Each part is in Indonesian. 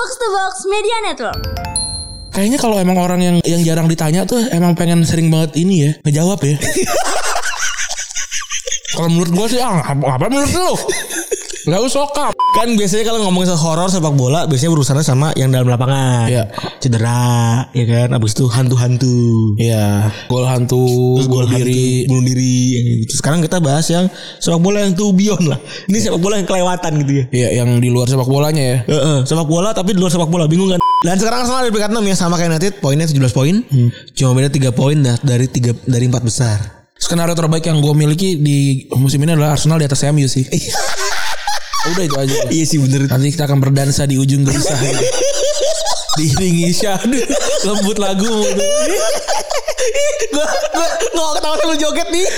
Box to Box Media Network. Kayaknya kalau emang orang yang yang jarang ditanya tuh emang pengen sering banget ini ya ngejawab ya. kalau menurut gua sih ah apa, apa menurut lu? Gak usah sokap. Kan biasanya kalau ngomongin soal horor sepak bola biasanya berurusannya sama yang dalam lapangan. Iya. Cedera, ya kan. Abis itu hantu-hantu. Iya, gol hantu, Terus gol gol diri. bunuh diri. gitu. Sekarang kita bahas yang sepak bola yang to beyond lah. Ini sepak bola yang kelewatan gitu ya. Iya, yang di luar sepak bolanya ya. Heeh, sepak bola tapi di luar sepak bola bingung kan. Dan sekarang Arsenal di peringkat 6 ya sama kayak United, poinnya 17 poin. Cuma beda 3 poin dah dari 3 dari 4 besar. Skenario terbaik yang gue miliki di musim ini adalah Arsenal di atas MU sih. Udah itu aja. Iya sih bener. Nanti kita akan berdansa di ujung gelisah. ya. Diiringi syahdu lembut lagu. Gua gua gua ketawa sambil joget nih.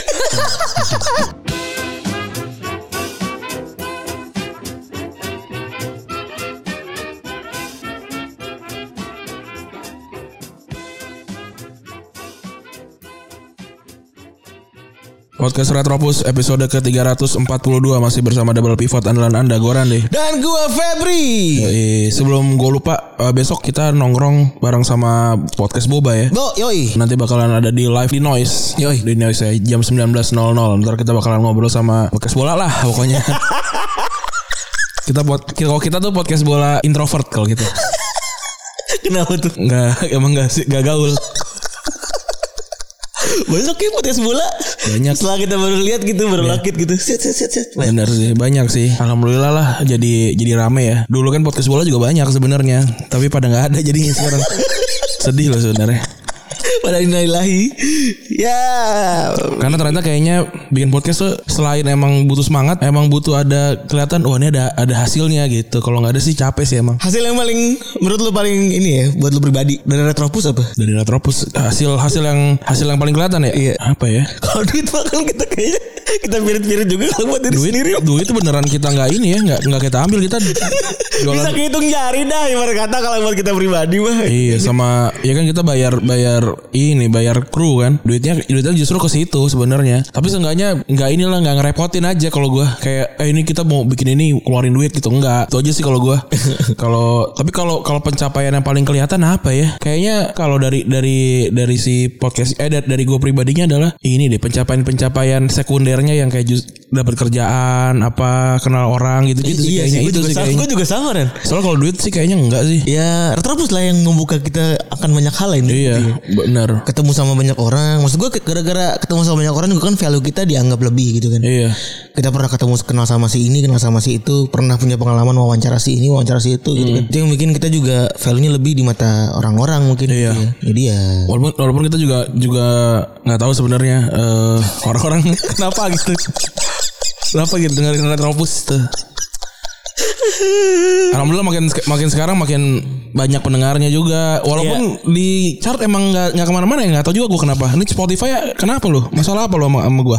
Podcast Retropus episode ke-342 masih bersama double pivot andalan Anda Goran deh. Dan gua Febri. Eh, sebelum gue lupa eh, besok kita nongkrong bareng sama podcast Boba ya. Bo, yoi. Nanti bakalan ada di live di Noise. Yoi. Di Noise ya jam 19.00. Ntar kita bakalan ngobrol sama podcast bola lah pokoknya. kita buat kalau kita tuh podcast bola introvert kalau gitu. Kenapa tuh? Enggak emang enggak sih enggak gaul. Besok ya podcast bola. Banyak. Setelah kita baru lihat gitu, baru lakit gitu. Set set set set. Bener sih banyak sih. Alhamdulillah lah jadi jadi rame ya. Dulu kan podcast bola juga banyak sebenarnya, tapi pada nggak ada jadinya sekarang. Sedih loh sebenarnya. Pada inailahi. Ya. Karena ternyata kayaknya bikin podcast tuh selain emang butuh semangat, emang butuh ada kelihatan wah ini ada ada hasilnya gitu. Kalau nggak ada sih capek sih emang. Hasil yang paling menurut lu paling ini ya buat lu pribadi dari Retropus apa? Dari Retropus hasil hasil yang hasil yang paling kelihatan ya. Iya. Apa ya? Kalau duit mah kan kita kayaknya kita pirit-pirit juga kalau buat diri Duit sendiri. duit itu beneran kita nggak ini ya, nggak nggak kita ambil kita Bisa jualan. kehitung jari dah ibarat kata kalau buat kita pribadi mah. Iya sama ya kan kita bayar bayar ini bayar kru kan? Duitnya duitnya justru ke situ sebenarnya. Tapi seenggaknya nggak inilah nggak ngerepotin aja kalau gua kayak eh ini kita mau bikin ini keluarin duit gitu. Enggak itu aja sih kalau gua. Kalau tapi kalau kalau pencapaian yang paling kelihatan apa ya? Kayaknya kalau dari dari dari si podcast eh dari, dari gua pribadinya adalah ini deh pencapaian pencapaian sekundernya yang kayak jus- dapat kerjaan apa kenal orang gitu gitu sih iya kayaknya sih, itu juga, sih kayaknya gue juga sama Ren. soalnya kalau duit sih kayaknya enggak sih Ya Retropus lah yang membuka kita akan banyak hal ini. iya benar Ketemu sama banyak orang. Maksud gue gara-gara ketemu sama banyak orang juga kan value kita dianggap lebih gitu kan. iya Kita pernah ketemu kenal sama si ini, kenal sama si itu, pernah punya pengalaman wawancara si ini, wawancara si itu gitu kan. Itu yang bikin kita juga value-nya lebih di mata orang-orang mungkin. Iya. gitu ya. Jadi ya Walaupun walaupun kita juga juga nggak tahu sebenarnya eh, orang-orang kenapa gitu. Kenapa gitu dengerin Retropus tuh. Alhamdulillah makin makin sekarang makin banyak pendengarnya juga. Walaupun di chart emang nggak nggak ke mana-mana ya nggak tahu juga gue kenapa. Ini Spotify ya kenapa loh? Masalah apa lo sama, sama gue?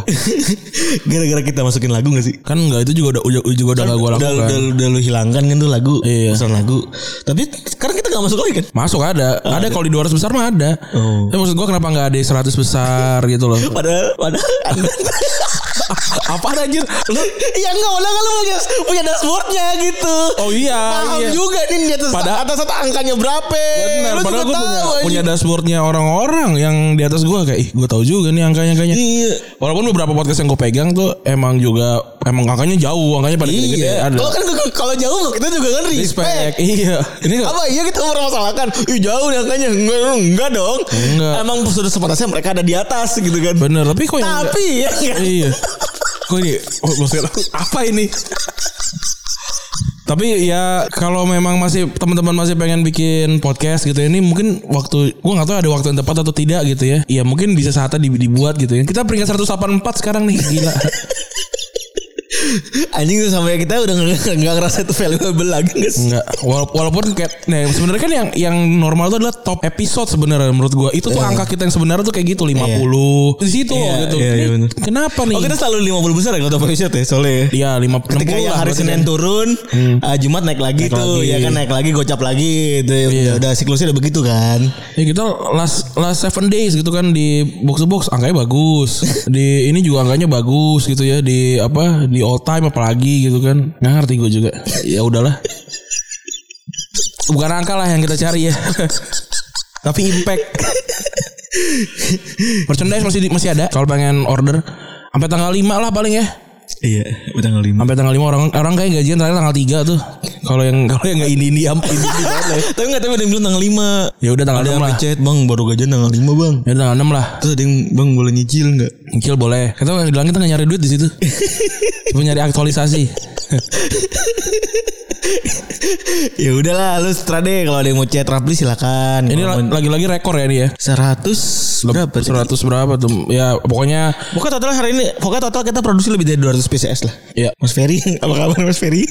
gara-gara kita masukin lagu gak sih? Kan nggak itu juga udah udah- juga udah gak gue Udah, lakukan. udah, udah lu hilangkan kan tuh lagu Iya. pesan lagu Tapi sekarang kita gak masuk lagi kan Masuk ada, ada kalau di 200 besar mah ada. Oh. Ya maksud gue kenapa nggak ada di 100 besar gitu loh? Padahal Padahal apa anjir? Lu Ya enggak Padahal kan lu punya, punya dashboardnya gitu Oh iya, Paham iya. juga nih di atas, Pada- atas angkanya berapa Benar, padahal gue punya, tahu, punya dashboardnya orang-orang yang di atas gue kayak ih gue tahu juga nih angkanya angkanya. Iya Walaupun beberapa podcast yang gue pegang tuh emang juga emang angkanya jauh, angkanya pada gede-gede Iya ada. Kalau kan kalau jauh kita juga kan respect, Respect. Iya. Ini Apa iya kita mempermasalahkan Ih jauh nih angkanya Enggak, enggak dong Enggak. Emang sudah sepatasnya mereka ada di atas gitu kan bener tapi kok yang Tapi ya kan? iya. Kok ini oh, maksudnya apa ini? Tapi ya kalau memang masih teman-teman masih pengen bikin podcast gitu ya, ini mungkin waktu gua nggak tahu ada waktu yang tepat atau tidak gitu ya. Iya mungkin bisa saatnya di- dibuat gitu ya. Kita peringkat 184 sekarang nih gila. Anjing tuh sampai kita udah nggak ngerasa itu valuable lagi nggak sih? Wala- walaupun kayak nah sebenarnya kan yang yang normal itu adalah top episode sebenarnya menurut gua. Itu tuh angka kita yang sebenarnya tuh kayak gitu 50. Di situ Iya, gitu. iya, iya, Ini bener. Kenapa nih? Oh kita selalu 50 besar ya kalau top episode ya soalnya ya. Iya, 5 Ketika 60 yang lah. hari Senin kan. turun, ah, Jumat naik lagi Naik tuh, lagi. ya kan naik lagi, gocap lagi, itu Iya. udah siklusnya udah begitu kan. Ya kita last last seven days gitu kan di box to box angkanya bagus. di ini juga angkanya bagus gitu ya di apa di all time apalagi gitu kan. Nggak ngerti gue juga. Ya udahlah. bukan angka lah yang kita cari ya. Tapi impact. Merchandise masih masih ada. Kalau pengen order sampai tanggal 5 lah paling ya. Iya, tanggal 5. Sampai tanggal 5 orang orang kayak gajian terakhir tanggal 3 tuh. Kalau yang kalau yang enggak ini ini am ini, banget ya. Tapi enggak tahu ada yang bilang tanggal 5. Ya udah tanggal Ada 6 yang lah. ngechat, "Bang, baru gajian tanggal 5, Bang." Ya tanggal 6 lah. Terus ada yang, "Bang, boleh nyicil enggak?" Nyicil boleh. Kita bilang kita nggak nyari duit di situ. Cuma nyari aktualisasi. ya udahlah, lu setra deh kalau ada yang mau chat Rapli silakan. Ini lagi-lagi rekor ya ini ya. 100 berapa? sih? 100 berapa tuh? Ya pokoknya Pokoknya total hari ini, pokoknya total kita produksi lebih dari 200 PCS lah. ya Mas Ferry, apa kabar Mas Ferry?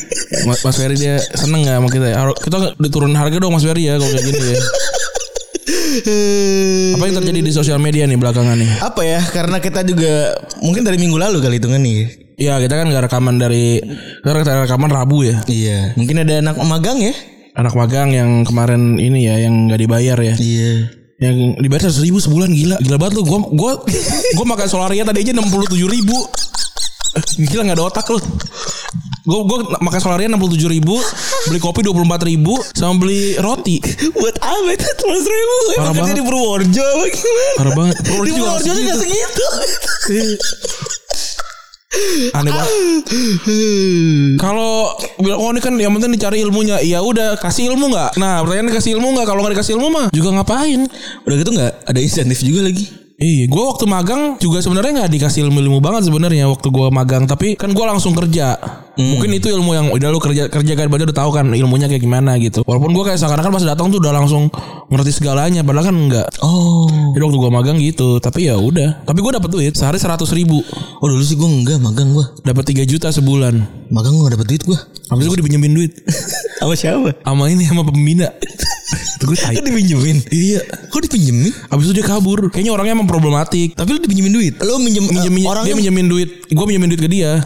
Mas, Mas Ferry dia seneng gak sama kita ya? Kita nggak diturunin harga dong Mas Ferry ya kalau kayak gini ya. Apa yang terjadi di sosial media nih belakangan nih? apa ya? Karena kita juga mungkin dari minggu lalu kali hitungan nih. Iya kita kan nggak rekaman dari kita rekaman Rabu ya. Iya. Mungkin ada anak magang ya? Anak magang yang kemarin ini ya yang nggak dibayar ya. Iya. Yang dibayar seratus ribu sebulan gila gila banget lu. Gue gue gue makan solaria tadi aja enam puluh tujuh ribu. Gila nggak ada otak lu. Gue gue makan solaria enam puluh tujuh ribu, beli kopi dua puluh empat ribu, sama beli roti. Buat apa itu Mas ribu? Parah banget. di Purworejo apa gimana? Parah banget. Di Purworejo juga juga segitu. Aneh banget. Kalau bilang oh ini kan yang penting dicari ilmunya. Ya udah kasih ilmu nggak? Nah pertanyaan kasih ilmu nggak? Kalau nggak dikasih ilmu mah juga ngapain? Udah gitu nggak ada insentif juga lagi. Iya, gue waktu magang juga sebenarnya nggak dikasih ilmu-ilmu banget sebenarnya waktu gue magang, tapi kan gue langsung kerja. Mungkin itu ilmu yang udah lu kerja kerja kan udah tahu kan ilmunya kayak gimana gitu. Walaupun gue kayak seakan-akan pas datang tuh udah langsung ngerti segalanya, padahal kan enggak. Oh. Jadi waktu gue magang gitu, tapi ya udah. Tapi gue dapet duit sehari seratus ribu, Oh dulu sih gue enggak magang gue. dapat 3 juta sebulan. Magang gue dapet duit gue. Habis gue dipinjemin duit Sama siapa? sama ini sama pembina. itu gue tai. Dipinjemin? Iya. Kok dipinjemin? Habis itu dia kabur. Kayaknya orangnya emang problematik. Tapi lu dipinjemin duit. Lu minjem Minjem, eh, orang dia minjemin duit. Gue minjemin duit ke dia.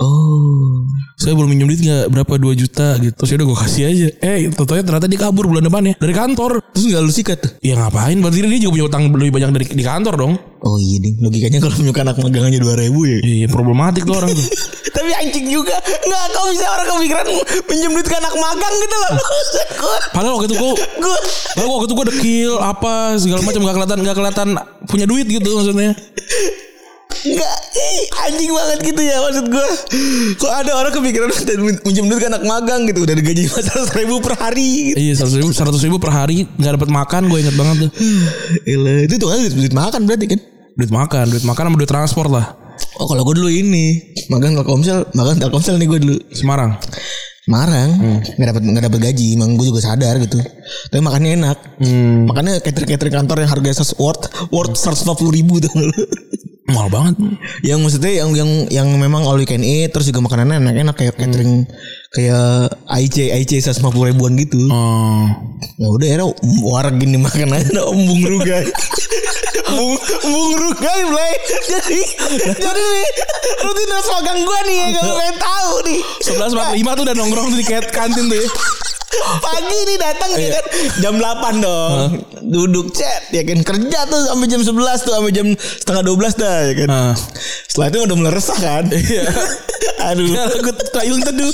Oh. Saya belum minjem duit nggak berapa 2 juta gitu terus udah gue kasih aja eh tentunya ternyata dia kabur bulan depan ya dari kantor Terus enggak lu sikat ya ngapain berarti dia juga punya utang lebih banyak dari di kantor dong Oh iya ding. Logikanya kalau punya anak magangannya 2000 ya. iya problematik tuh orang tuh Tapi anjing juga. Enggak kok bisa orang kepikiran pinjem duit ke anak magang gitu loh. Padahal waktu itu gue gue padahal waktu itu gue dekil apa segala macam nggak kelihatan nggak kelihatan punya duit gitu maksudnya Enggak. Ih, anjing banget gitu ya maksud gue Kok ada orang kepikiran dan minjem duit ke anak magang gitu Udah digaji 100 ribu per hari gitu. iya seratus ribu seratus ribu per hari nggak dapat makan gue inget banget tuh. Gila, itu tuh kan duit, duit makan berarti kan? Duit makan duit makan sama duit transport lah. Oh kalau gue dulu ini Magang Telkomsel Magang Telkomsel nih gue dulu. Semarang? Marang nggak dapat nggak dapat gaji emang gue juga sadar gitu. Tapi makannya enak. Hmm, makanya catering catering kantor yang harganya worth worth seratus ribu tuh mahal banget. Yang maksudnya yang yang yang memang all you can eat terus juga makanannya enak-enak kayak catering kayak IC IC 150 ribuan gitu. Oh. Ya udah ya wareg gini makan aja bung rugai. Bung bung rugai play jadi jadi nih rutinitas magang gua nih ya kalau pengen tahu nih. Sebelas empat lima tuh udah nongkrong tuh di kantin tuh ya pagi nih datang ya kan? Jam 8 dong. Duduk chat ya kan? Kerja tuh sampai jam 11 tuh sampai jam setengah 12 dah ya kan? Nah. setelah itu udah mulai resah kan? Iya. aduh. Lagu Tayung Teduh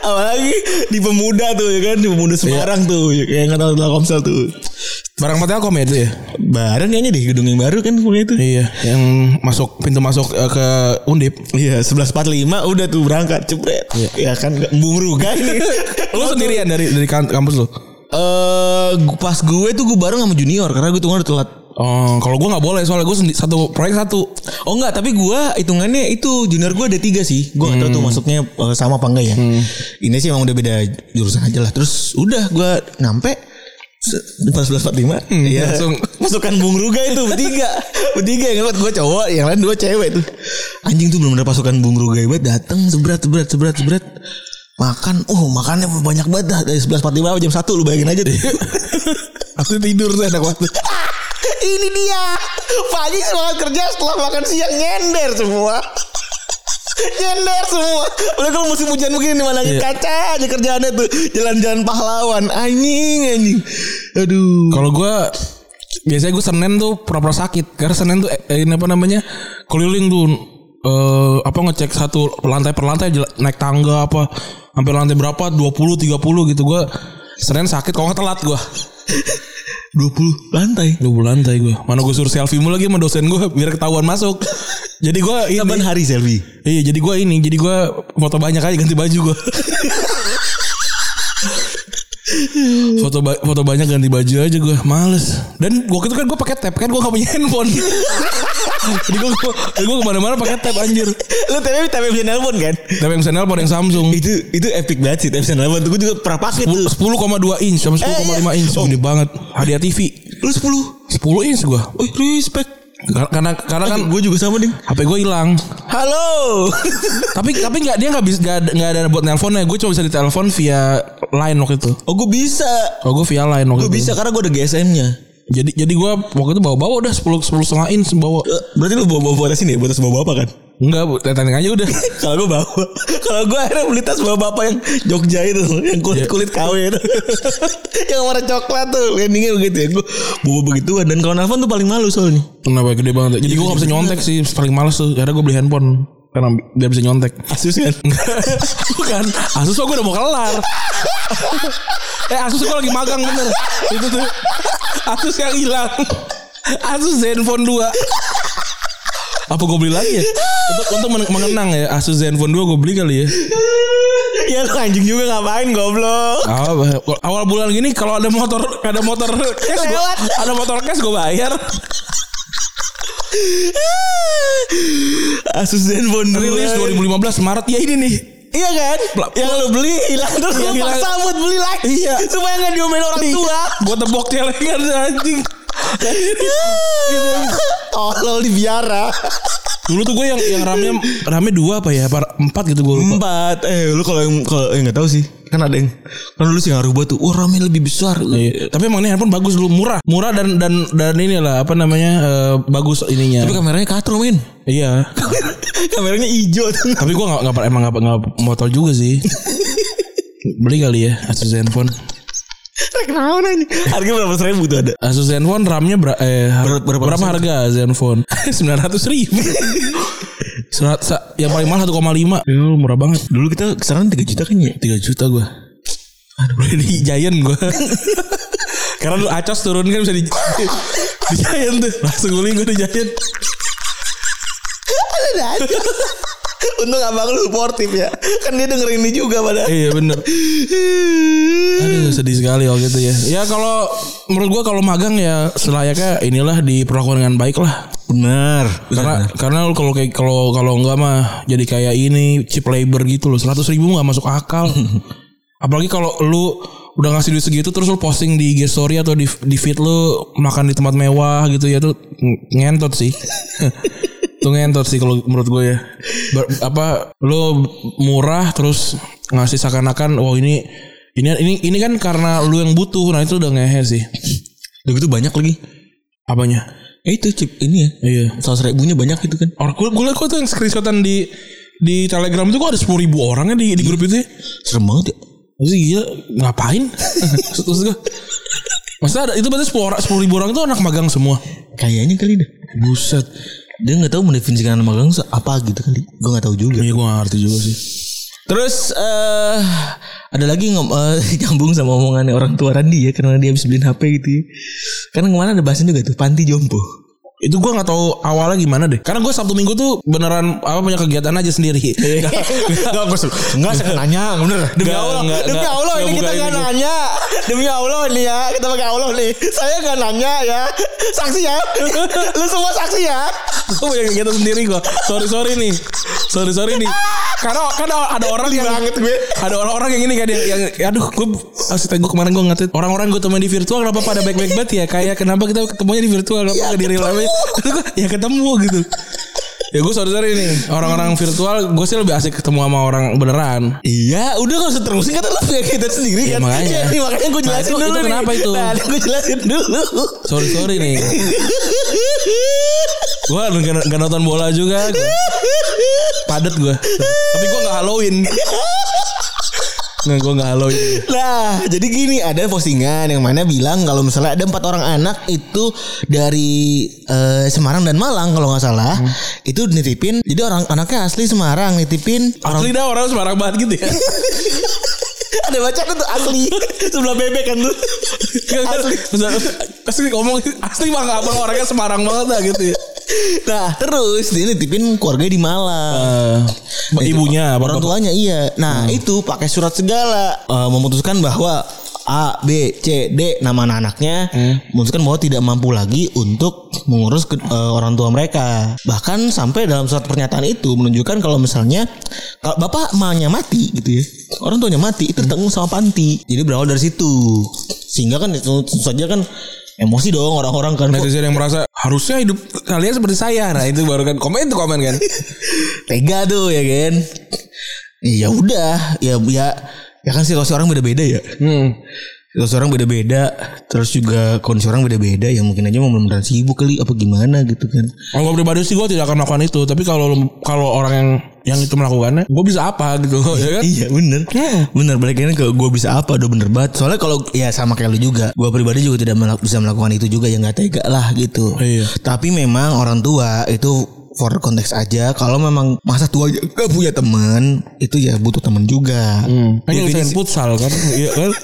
apalagi di pemuda tuh ya kan? Di pemuda Semarang tuh ya kayak nggak tahu Telkomsel tuh Barang Telkom ya itu ya? Bareng kayaknya di gedung yang baru kan pokoknya itu. Iya, yang masuk pintu masuk uh, ke Undip. Iya, 11.45 udah tuh berangkat cepet. Iya. Ya kan Bung Ruga ini. lu sendirian dari dari kan-, kampus lu? Eh, uh, pas gue tuh gue bareng sama junior karena gue tuh udah telat. Oh, kalau gue nggak boleh soalnya gue satu proyek satu. Oh enggak, tapi gue hitungannya itu junior gue ada tiga sih. Gue hmm. gak tahu tuh hmm. masuknya eh, sama apa enggak ya. Hmm. Ini sih emang udah beda jurusan aja lah. Terus udah gue nampe dua belas empat hmm, iya. langsung. Masukkan Bung Ruga itu bertiga. Bertiga yang lewat gue cowok yang lain dua cewek tuh. Anjing tuh belum ada pasukan Bung Ruga itu datang seberat seberat seberat seberat makan oh makannya banyak banget dah. Dari 11.45 jam satu lu bayangin aja deh. Aku tidur tuh anak waktu. Ah, ini dia. Pagi semangat kerja setelah makan siang nyender semua. Nyender semua. Udah kalau musim hujan begini Mana Iya. kaca aja kerjaannya tuh. Jalan-jalan pahlawan. Anjing anjing. Aduh. Kalau gue Biasanya gue Senin tuh pura-pura sakit. Karena Senin tuh eh, ini apa namanya? Keliling tuh eh apa ngecek satu lantai per lantai naik tangga apa hampir lantai berapa? 20 30 gitu. Gua Senin sakit kalau nggak telat gua 20 lantai. 20 lantai gua mana gua suruh selfie mulu lagi sama dosen gua biar ketahuan masuk jadi gua ini Kapan hari selfie? iya jadi gua ini jadi gua foto banyak aja ganti baju gua foto ba- foto banyak ganti baju aja gue males dan waktu itu kan gue pakai tab kan gue gak punya handphone jadi gue gue ke mana-mana pakai tab anjir Lu tapi tapi bisa nelpon kan? tab yang bisa nelpon yang Samsung Itu itu epic banget sih tapi bisa nelpon tuh gue juga pernah pakai tuh. 10,2 inch sama 10,5 iya. inch Oh. gede banget hadiah TV Lu 10. 10 inch gue Oh, respect. Karena karena kan gue juga sama ding. HP gue hilang Halo. tapi tapi nggak dia nggak bisa nggak ada, buat nelponnya gue cuma bisa ditelepon via line waktu itu oh, gue bisa. oh gue via line waktu Gue itu bisa karena gue ada GSM-nya. Jadi jadi gue waktu itu bawa bawa udah 10 10 setengah inch bawa. Eh, Berarti lu bawa bawa buat tas ini, buat tas bawa bapak kan? enggak bu Titanic aja udah. Kalau gue bawa, kalau gue akhirnya beli tas bawa bapak yang Jogja itu, yang kulit kulit KW itu, yang warna coklat tuh, endingnya begitu ya. Gue bawa begituan. Dan kalau nelfon tuh paling malu soalnya. kenapa gede banget? Jadi gue gak bisa nyontek sih paling males tuh. Karena gue beli handphone karena biar bisa nyontek. Asus kan? bukan. Asus gue udah mau kelar. Eh Asus gue lagi magang bener. Itu tuh. Asus yang hilang. Asus Zenfone 2 apa gue beli lagi ya? Untuk untuk men- mengenang ya Asus Zenfone 2 gue beli kali ya. Ya lu anjing juga ngapain goblok? awal, awal bulan gini kalau ada motor ada motor cash gua, ada motor cash gue bayar Asus Zenfone rilis 2015 Maret ya ini nih Iya kan? Pla- yang lu beli hilang terus lu paksa buat beli lagi. Iya. Supaya nggak diomelin orang tua. gue tebok celengan anjing Tolol di biara. dulu tuh gue yang yang ramnya ramnya dua apa ya empat gitu gue lupa Empat. Eh lu kalau yang kalau eh nggak tahu sih. Kan ada yang kan dulu sih ngaruh buat tuh. Wah rame lebih besar. Iya. Tapi emang ini handphone bagus dulu murah, murah dan dan dan inilah apa namanya eh, bagus ininya. Tapi kameranya katro men. iya. kameranya hijau. Tapi gue nggak emang nggak nggak motor juga sih. Beli kali ya Asus Zenfone. Kenapa nih? Harga berapa ribu tuh ada? Asus Zenfone RAM-nya ber eh, har- Berapa- berapa, harga Zenfone? Sembilan ratus ribu. Serat, yang paling mahal 1,5 Ya murah banget Dulu kita kisaran 3 juta kan ya? 3 juta gue Beli di Giant gue Karena lu acos turun kan bisa di Di Giant tuh Langsung beli gue di Giant Untung abang lu sportif ya. Kan dia dengerin ini juga pada. Iya bener. Aduh sedih sekali waktu itu ya. Ya kalau Menurut gue kalau magang ya Selayaknya inilah Diperlakukan dengan baik lah. Benar. karena karena lu kalau kayak kalau kalau enggak mah jadi kayak ini cheap labor gitu loh. Seratus ribu nggak masuk akal. Apalagi kalau lu udah ngasih duit segitu terus lu posting di IG story atau di di feed lu makan di tempat mewah gitu ya tuh ng- ngentot sih tuh ngentot sih kalau menurut gue ya Ber- apa lu murah terus ngasih seakan-akan oh ini ini ini ini kan karena lu yang butuh nah itu udah ngehe sih Udah gitu banyak lagi. apanya Eh itu chip ini ya. iya Seratus ribunya banyak itu kan. Orang gue gue kok tuh yang screenshotan di di Telegram itu kok ada sepuluh ribu orangnya di di grup itu. ya. Serem banget ya. Terus gila ngapain? Terus gue Masa ada itu berarti sepuluh orang sepuluh ribu orang itu anak magang semua. Kayaknya kali dah. Buset. Dia nggak tahu mendefinisikan anak magang se- apa gitu kali. Gue nggak tahu juga. Iya gue gak ngerti juga sih. Terus eh ada lagi ngom eh, nyambung sama omongannya orang tua Randi ya karena dia habis beliin HP gitu. ya. Karena ke mana ada bahasan juga tuh panti jompo. Itu gue gak tahu awalnya gimana deh. Karena gue Sabtu Minggu tuh beneran apa punya kegiatan aja sendiri. Enggak, enggak saya nggak nanya, bener. Demi Nggak, Allah, nggak, demi nggak, Allah nggak ini kita nggak gua. nanya. Demi Allah nih ya, kita pakai Allah nih. Saya nggak nanya ya. Saksi ya. Lu semua saksi ya. gue punya kegiatan sendiri gue. Sorry sorry nih. Sorry sorry nih. Karena kan ada orang yang banget gue. ada orang-orang yang ini kan yang, yang aduh gue asli gue kemarin gue ngatain orang-orang gue temuin di virtual kenapa pada baik-baik banget ya kayak kenapa kita ketemunya di virtual kenapa nggak di real life ya ketemu gitu ya gue sorry sorry nih orang-orang virtual gue sih lebih asik ketemu sama orang beneran Iya, udah gak usah terusin kan lu punya kita sendiri Ya, kan. makanya. Iya, nih, makanya gue Nah, jelasin itu- dulu itu nih. kenapa itu? Nah, gue jelasin dulu. sorry sorry nih gue nggak nggak nonton bola juga gua. padet gue tapi gue nggak Halloween Nggak gue nggak halo ini. Nah, jadi gini ada postingan yang mana bilang kalau misalnya ada empat orang anak itu dari eh, Semarang dan Malang kalau nggak salah itu nitipin. Jadi orang anaknya asli Semarang nitipin orang Asli dah orang sembarang banget gitu ya. ada baca tuh asli sebelah bebek kan tuh. asli. Asli ngomong asli bang abang orangnya Semarang banget dah gitu ya. Nah, terus dia nitipin keluarganya di Malang. Eh, ibunya orang tuanya iya. Nah, itu pakai surat segala Eh, memutuskan bahwa A, B, C, D nama anak-anaknya memutuskan bahwa tidak mampu lagi untuk mengurus ke- eh, orang tua mereka. Bahkan sampai dalam surat pernyataan itu menunjukkan kalau misalnya kalau bapak emaknya mati gitu ya. Orang tuanya mati itu ditanggung sama panti. Jadi berawal dari situ. Sehingga kan itu saja kan emosi dong orang-orang kan Netizen yang merasa harusnya hidup kalian seperti saya. Nah itu baru kan komen tuh komen kan. tega tuh ya kan. Ya udah, ya ya ya kan situasi orang beda-beda ya. Hmm. Situasi orang beda-beda, terus juga kondisi orang beda-beda ya mungkin aja mau benar sibuk kali apa gimana gitu kan. Kalau gue pribadi sih gue tidak akan melakukan itu. Tapi kalau kalau orang yang yang itu melakukannya, gue bisa apa gitu ya kan? Iya bener Bener balik lagi ke gue bisa apa Udah bener banget Soalnya kalau Ya sama kayak lu juga Gue pribadi juga tidak melak- bisa melakukan itu juga Ya gak tega lah gitu Iya. Tapi memang orang tua Itu for konteks aja Kalau memang masa tua Gak punya temen Itu ya butuh temen juga Hmm. Kan nyelesain futsal kan? Iya kan?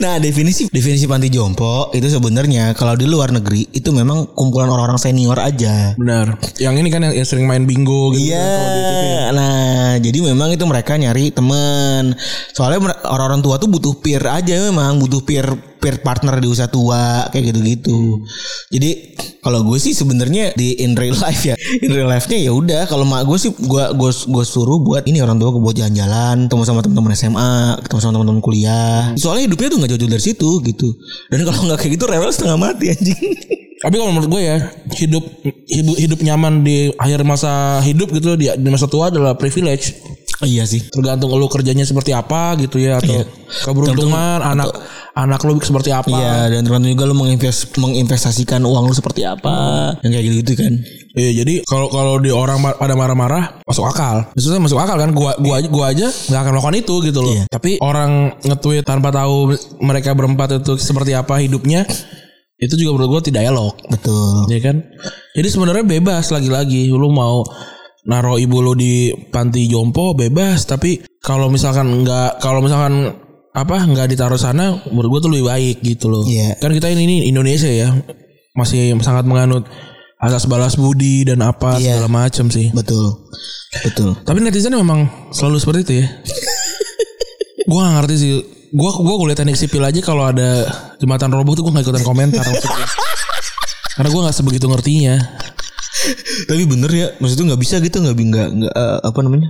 Nah definisi definisi panti jompo itu sebenarnya kalau di luar negeri itu memang kumpulan orang-orang senior aja. Benar. Yang ini kan yang, yang sering main bingo gitu. Iya. kan, di TV. Nah, jadi memang itu mereka nyari temen. Soalnya orang-orang tua tuh butuh peer aja memang, butuh peer peer partner di usia tua kayak gitu-gitu. Jadi kalau gue sih sebenarnya di in real life ya, in real life-nya ya udah kalau mak gue sih gue gue gue suruh buat ini orang tua gue buat jalan-jalan, ketemu sama teman-teman SMA, ketemu sama teman-teman kuliah. Soalnya hidupnya tuh nggak jauh-jauh dari situ gitu. Dan kalau nggak kayak gitu rewel setengah mati anjing. Tapi kalau menurut gue ya hidup hidup hidup nyaman di akhir masa hidup gitu di, di masa tua adalah privilege. Iya sih. Tergantung lu kerjanya seperti apa gitu ya atau keberuntungan anak anak lu seperti apa. Iya dan tergantung juga lu menginvest menginvestasikan uang lu seperti apa yang kayak gitu, -gitu kan. Iya jadi kalau kalau di orang pada marah-marah masuk akal. Maksudnya masuk akal kan gua gua aja gua aja nggak akan melakukan itu gitu loh. Iya. Tapi orang nge-tweet tanpa tahu mereka berempat itu seperti apa hidupnya itu juga menurut gua tidak elok. Betul. Ya kan? Jadi sebenarnya bebas lagi-lagi lu mau naro ibu lu di panti jompo bebas tapi kalau misalkan nggak kalau misalkan apa nggak ditaruh sana menurut gua tuh lebih baik gitu loh. Iya. Kan kita ini, ini Indonesia ya masih sangat menganut asas balas budi dan apa Iya. segala macam sih. Betul. Betul. Tapi netizen memang selalu seperti itu ya. gua gak ngerti sih. Gua gua kuliah teknik sipil aja kalau ada jembatan roboh tuh gua gak ikutan komentar maksudnya. Karena gua nggak sebegitu ngertinya. Tapi bener ya, maksudnya nggak bisa gitu nggak nggak nggak eh, apa namanya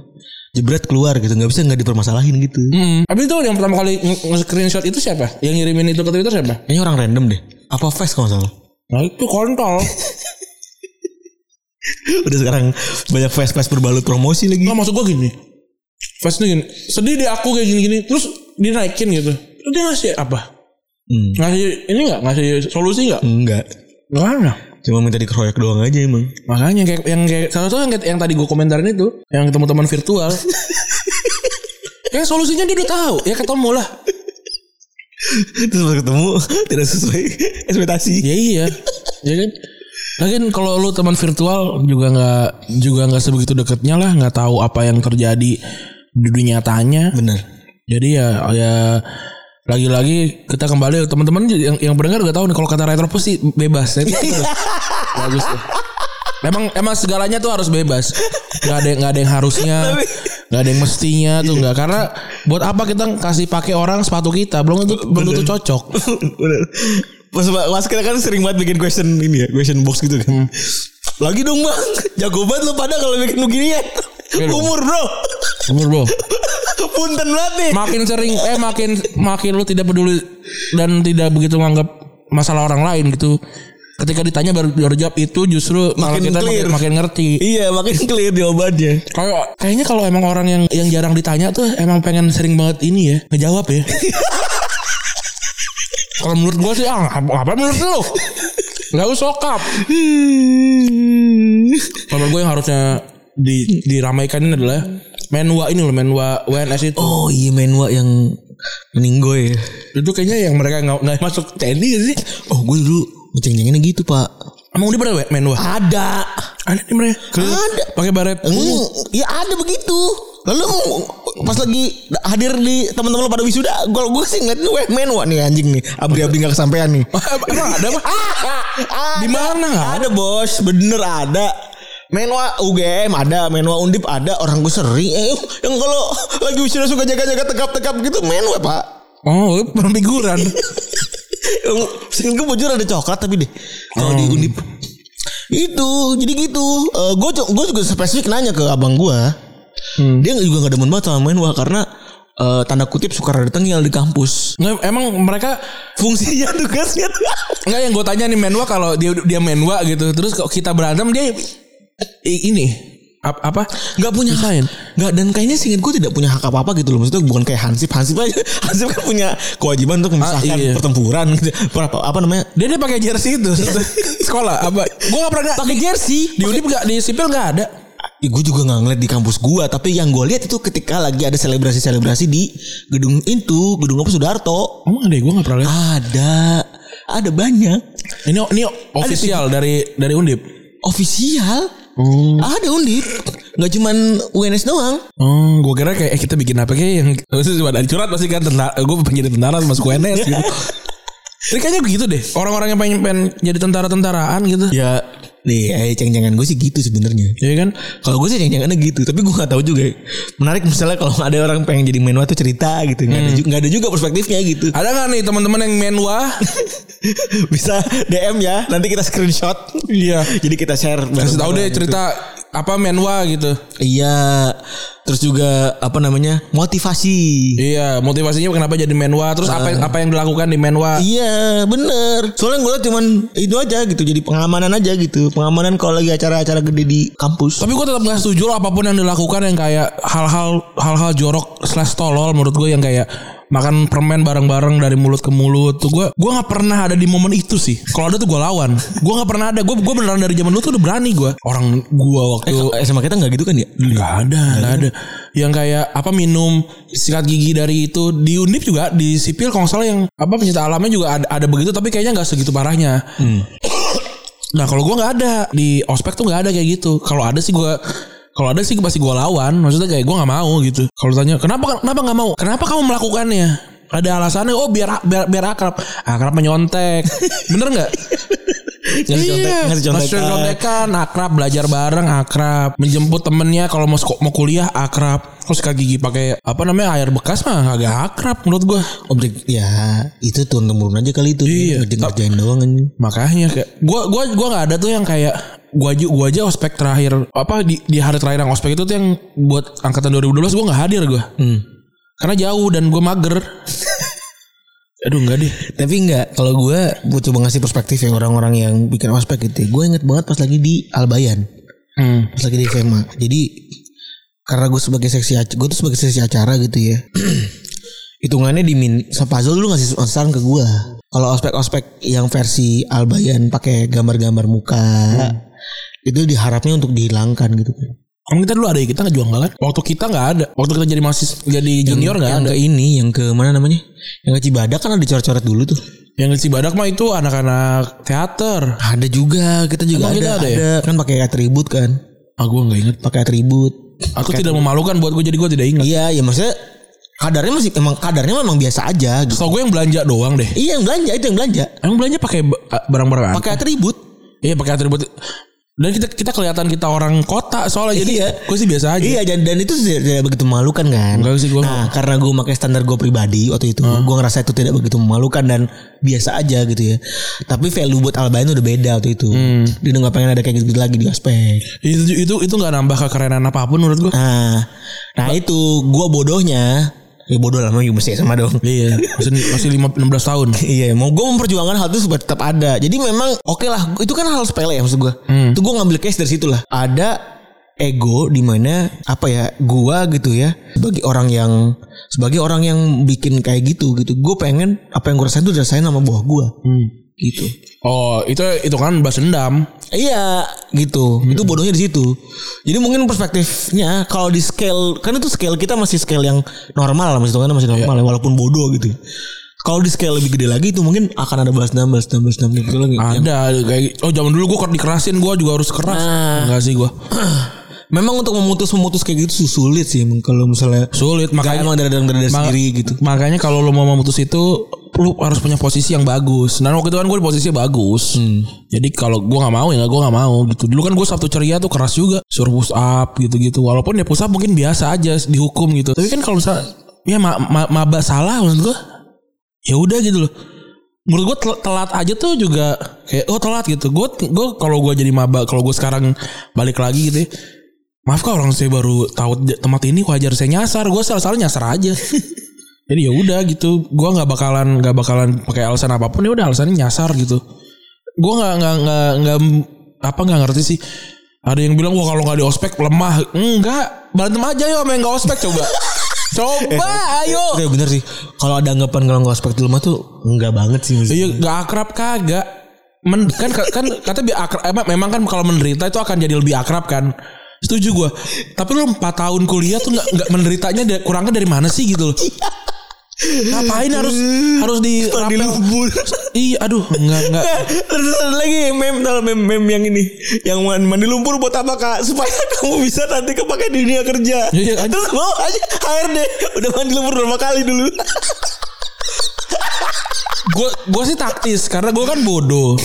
jebret keluar gitu nggak bisa nggak dipermasalahin gitu. Hmm. Tapi itu yang pertama kali nge-screenshot itu siapa? Yang ngirimin itu ke Twitter siapa? Kayaknya orang random deh. Apa face kalau nggak salah? Nah itu kontol. Udah sekarang banyak face face berbalut promosi lagi. Nah maksud gua gini. Nih gini. Sedih deh aku kayak gini-gini. Terus dinaikin gitu. Terus dia ngasih apa? Hmm. Ngasih ini nggak? Ngasih solusi nggak? Enggak. Nggak ada. Cuma minta dikeroyak doang aja emang. Makanya kayak yang kayak salah satu yang, yang tadi gue komentarin itu yang ketemu teman virtual. kayak solusinya dia udah tahu, ya ketemu lah. Terus pas ketemu tidak sesuai ekspektasi. Ya iya, ya kan. Lagian kalau lu teman virtual juga nggak juga nggak sebegitu deketnya lah, nggak tahu apa yang terjadi di dunia nyatanya. Bener. Jadi ya ya lagi-lagi kita kembali teman-teman yang yang pendengar udah tahu nih kalau kata retropus sih bebas. Itu bagus tuh. Emang emang segalanya tuh harus bebas. Gak ada nggak ada yang harusnya, nggak ada yang mestinya tuh nggak. Karena buat apa kita kasih pakai orang sepatu kita belum tentu belum tentu cocok. Bener. Mas, mas kita kan sering banget bikin question ini ya, question box gitu kan. Lagi dong bang, jago banget lo pada kalau bikin beginian. Iya. Umur bro, Umur bro. Punten banget nih. Makin sering eh makin makin lu tidak peduli dan tidak begitu menganggap masalah orang lain gitu. Ketika ditanya baru, baru jawab itu justru Makin kita clear. makin, makin ngerti. Iya, makin clear jawabannya. Kayak kayaknya kalau emang orang yang yang jarang ditanya tuh emang pengen sering banget ini ya ngejawab ya. kalau menurut gua sih ah apa, apa menurut lu? Gak usah sokap. Kalau menurut gua yang harusnya di, diramaikan ini adalah Menwa ini loh, Menwa WNS itu. Oh iya menwa yang meninggoy ya. Itu kayaknya yang mereka nggak nggak masuk TNI gak sih? Oh gue dulu ngeceng-cenginnya gitu pak. Emang dia pada Menwa? Ada. Ada nih mereka. Ada. Pakai baret. Hmm, ya ada begitu. Lalu pas lagi hadir di teman-teman lo pada wisuda, kalau gue sih ngeliatin weh menwa nih anjing nih, abri-abri nggak kesampaian nih. Emang ada mah? Di mana Ada bos, bener ada. Menwa UGM ada, menwa Undip ada, orang gue sering. Eh, yang kalau lagi wisuda suka jaga-jaga tegap-tegap gitu, menwa pak. Oh, figuran. Yang sering gue bujur ada coklat tapi deh. Kalau di Undip itu jadi gitu. gue gue juga spesifik nanya ke abang gue. Dia juga gak demen banget sama menwa karena eh, tanda kutip suka rada tengil di kampus. Nggak, emang mereka Fungsinya tugasnya. Enggak yang gue tanya nih Menwa kalau dia dia Menwa gitu. Terus kalau kita berantem dia ini ap- apa? Nggak punya Pisahin. Nggak dan kayaknya singkat gue tidak punya hak apa apa gitu loh. Maksudnya bukan kayak Hansip. Hansip aja. Hansip kan punya kewajiban untuk memisahkan Ah, iya. pertempuran. Gitu. Apa, apa namanya? Dia dia pakai jersey itu sekolah apa? Gue gak pernah Pakai jersey. di Undip gak di sipil gak ada. Ya, gue juga nggak ngeliat di kampus gue. Tapi yang gue lihat itu ketika lagi ada selebrasi-selebrasi di gedung itu. Gedung apa Sudarto. Emang ada? Gue gak pernah lihat. Ada. Ada banyak. Ini ini official dari dari Undip. Ofisial. Ada undip. Nggak cuman UNS doang. Oh, gue kira kayak eh, kita bikin apa kayak yang terus cuma curhat pasti kan tentara. Gue pengen jadi tentara masuk UNS gitu. Ini kayaknya begitu deh. Orang-orang yang pengen, pengen jadi tentara-tentaraan gitu. Ya, nih, eh, ceng-cengan gue sih gitu sebenarnya. Iya kan? Kalau gue sih ceng-cengannya gitu, tapi gue gak tahu juga. Menarik misalnya kalau ada orang pengen jadi menwa tuh cerita gitu, nggak ada juga, nggak ada juga perspektifnya gitu. Ada nggak nih teman-teman yang menwa? Bisa DM ya, nanti kita screenshot. Iya. Jadi kita share. Kasih tahu deh bareng-bareng cerita apa menwa gitu. Iya. Terus juga apa namanya motivasi. Iya, motivasinya kenapa jadi menwa? Terus apa yang apa yang dilakukan di menwa? Iya bener Soalnya gue liat cuman itu aja gitu Jadi pengamanan aja gitu Pengamanan kalau lagi acara-acara gede di kampus Tapi gue tetap gak setuju loh apa pun yang dilakukan yang kayak hal-hal hal-hal jorok slash tolol menurut gue yang kayak makan permen bareng-bareng dari mulut ke mulut. Tuh gue gue nggak pernah ada di momen itu sih. Kalau ada tuh gue lawan. Gue nggak pernah ada. Gue gue beneran dari zaman dulu tuh udah berani gue orang gue waktu Eh, sama kita nggak gitu kan ya? nggak ada nggak ada. Yang kayak apa minum sikat gigi dari itu. Di undip juga di sipil kalau salah yang apa pencinta alamnya juga ada, ada begitu tapi kayaknya nggak segitu parahnya. Nah kalau gue nggak ada. Di ospek tuh nggak ada kayak gitu. Kalau ada sih gue kalau ada sih pasti gue lawan. Maksudnya kayak gue nggak mau gitu. Kalau tanya kenapa kenapa nggak mau? Kenapa kamu melakukannya? Ada alasannya oh biar biar biar akrab. Akrab menyontek. Bener nggak? Ngasih contek, Iya, ngasih ngasih contekan. contekan akrab belajar bareng akrab. Menjemput temennya kalau mau mau kuliah akrab. Terus sikat gigi pakai apa namanya air bekas mah agak akrab menurut gua. Objek ya itu turun temurun aja kali itu. Iya. Ngerjain, doang kan. makanya kayak gua gua gua nggak ada tuh yang kayak gua aja gua aja ospek terakhir apa di di hari terakhir yang ospek itu tuh yang buat angkatan 2012 gua nggak hadir gua Hmm. karena jauh dan gua mager aduh enggak deh Tapi enggak, kalau gue gue coba ngasih perspektif ya orang-orang yang bikin ospek gitu. Gue inget banget pas lagi di Albayan, hmm. pas lagi di SMA. Jadi karena gue sebagai seksi ac- gue tuh sebagai seksi acara gitu ya. Hitungannya di min Sapazol dulu ngasih saran ke gue. Kalau ospek-ospek yang versi Albayan pakai gambar-gambar muka itu diharapnya untuk dihilangkan gitu kan. Emang kita dulu ada ya kita nggak jual kan? Waktu kita nggak ada. Waktu kita jadi masih jadi junior nggak yang ada. ke ini, yang ke mana namanya? Yang ke Cibadak kan ada coret-coret dulu tuh. Yang di Cibadak mah itu anak-anak teater. Ada juga, kita juga Emang ada, kita ada ada, ya? kan pakai atribut kan. Ah gue nggak inget. Pakai atribut. Aku tidak memalukan buat gue jadi gue tidak ingat. Iya, ya maksudnya kadarnya masih emang kadarnya memang biasa aja gitu. So gue yang belanja doang deh. Iya, yang belanja itu yang belanja. Emang belanja pakai ba- barang-barang? Pakai atribut. Iya pakai atribut. Dan kita kita kelihatan kita orang kota soalnya jadi Iya. gue sih biasa aja. Iya, dan, dan itu tidak, tidak begitu memalukan kan. Enggak sih, gua Nah, karena gue pakai standar gue pribadi waktu itu, gue ngerasa itu tidak begitu memalukan dan biasa aja gitu ya. Tapi value buat Albayan udah beda waktu itu. Dia udah gak pengen ada kayak gitu lagi di ospek. Itu itu itu nggak nambah kekerenan apa pun menurut gue. Nah, nah itu gue bodohnya. Ya bodoh lah, mau mesti sama dong. Iya, masih masih lima enam belas tahun. Iya, mau gue memperjuangkan hal itu supaya tetap ada. Jadi memang oke lah, itu kan hal sepele ya maksud gue. Itu gue ngambil case dari situ lah. Ada ego di mana apa ya gua gitu ya sebagai orang yang sebagai orang yang bikin kayak gitu gitu gue pengen apa yang gue rasain tuh dirasain sama buah gue Hmm. Gitu. Oh, itu itu kan balas dendam. Iya gitu Itu bodohnya di situ Jadi mungkin perspektifnya Kalau di scale Kan itu scale kita masih scale yang normal lah Masih kan masih normal ya, Walaupun bodoh gitu kalau di scale lebih gede lagi itu mungkin akan ada balas dendam, balas dendam, balas dendam gitu lagi. Ada kayak oh zaman dulu gue dikerasin gue juga harus keras. Nah. Enggak sih gue. Memang untuk memutus memutus kayak gitu sulit sih kalau misalnya Sulit makanya emang dari dalam diri Ma- sendiri gitu. Makanya kalau lo mau memutus itu lu harus punya posisi yang bagus. Dan waktu itu kan gue di posisi bagus. Hmm. Jadi kalau gue nggak mau ya gue nggak mau gitu. Dulu kan gue Sabtu ceria tuh keras juga, suruh push up gitu-gitu. Walaupun ya push up mungkin biasa aja dihukum gitu. Tapi kan kalau misalnya ya ma ma maba salah menurut gue, ya udah gitu loh. Menurut gue tel- telat aja tuh juga kayak oh telat gitu. Gue gue kalau gue jadi maba kalau gue sekarang balik lagi gitu. ya, Maaf kak orang saya baru tahu tempat ini wajar saya nyasar. Gue salah salah nyasar aja. Jadi ya udah gitu. Gue nggak bakalan nggak bakalan pakai alasan apa pun ya udah alasannya nyasar gitu. Gue nggak nggak nggak apa nggak ngerti sih. Ada yang bilang wah kalau nggak di ospek lemah. Enggak, berantem aja yo yang nggak ospek coba. coba ayo. Iya bener sih. Kalau ada anggapan kalau nggak ospek di rumah tuh enggak banget sih. Iya nggak akrab kagak. Men, kan kan kata biar akrab emang, memang kan kalau menderita itu akan jadi lebih akrab kan. Setuju gue. Tapi lu 4 tahun kuliah tuh nggak nggak menderitanya da- kurangnya dari mana sih gitu loh. Ngapain harus harus di Mandi lumpur. Iya, aduh, enggak enggak. Terus ada lagi meme tau meme meme yang ini yang mandi, lumpur buat apa kak supaya kamu bisa nanti kepake di dunia kerja. Iya. Terus mau aja HRD udah mandi lumpur berapa kali dulu. Gue gue sih taktis karena gue kan bodoh.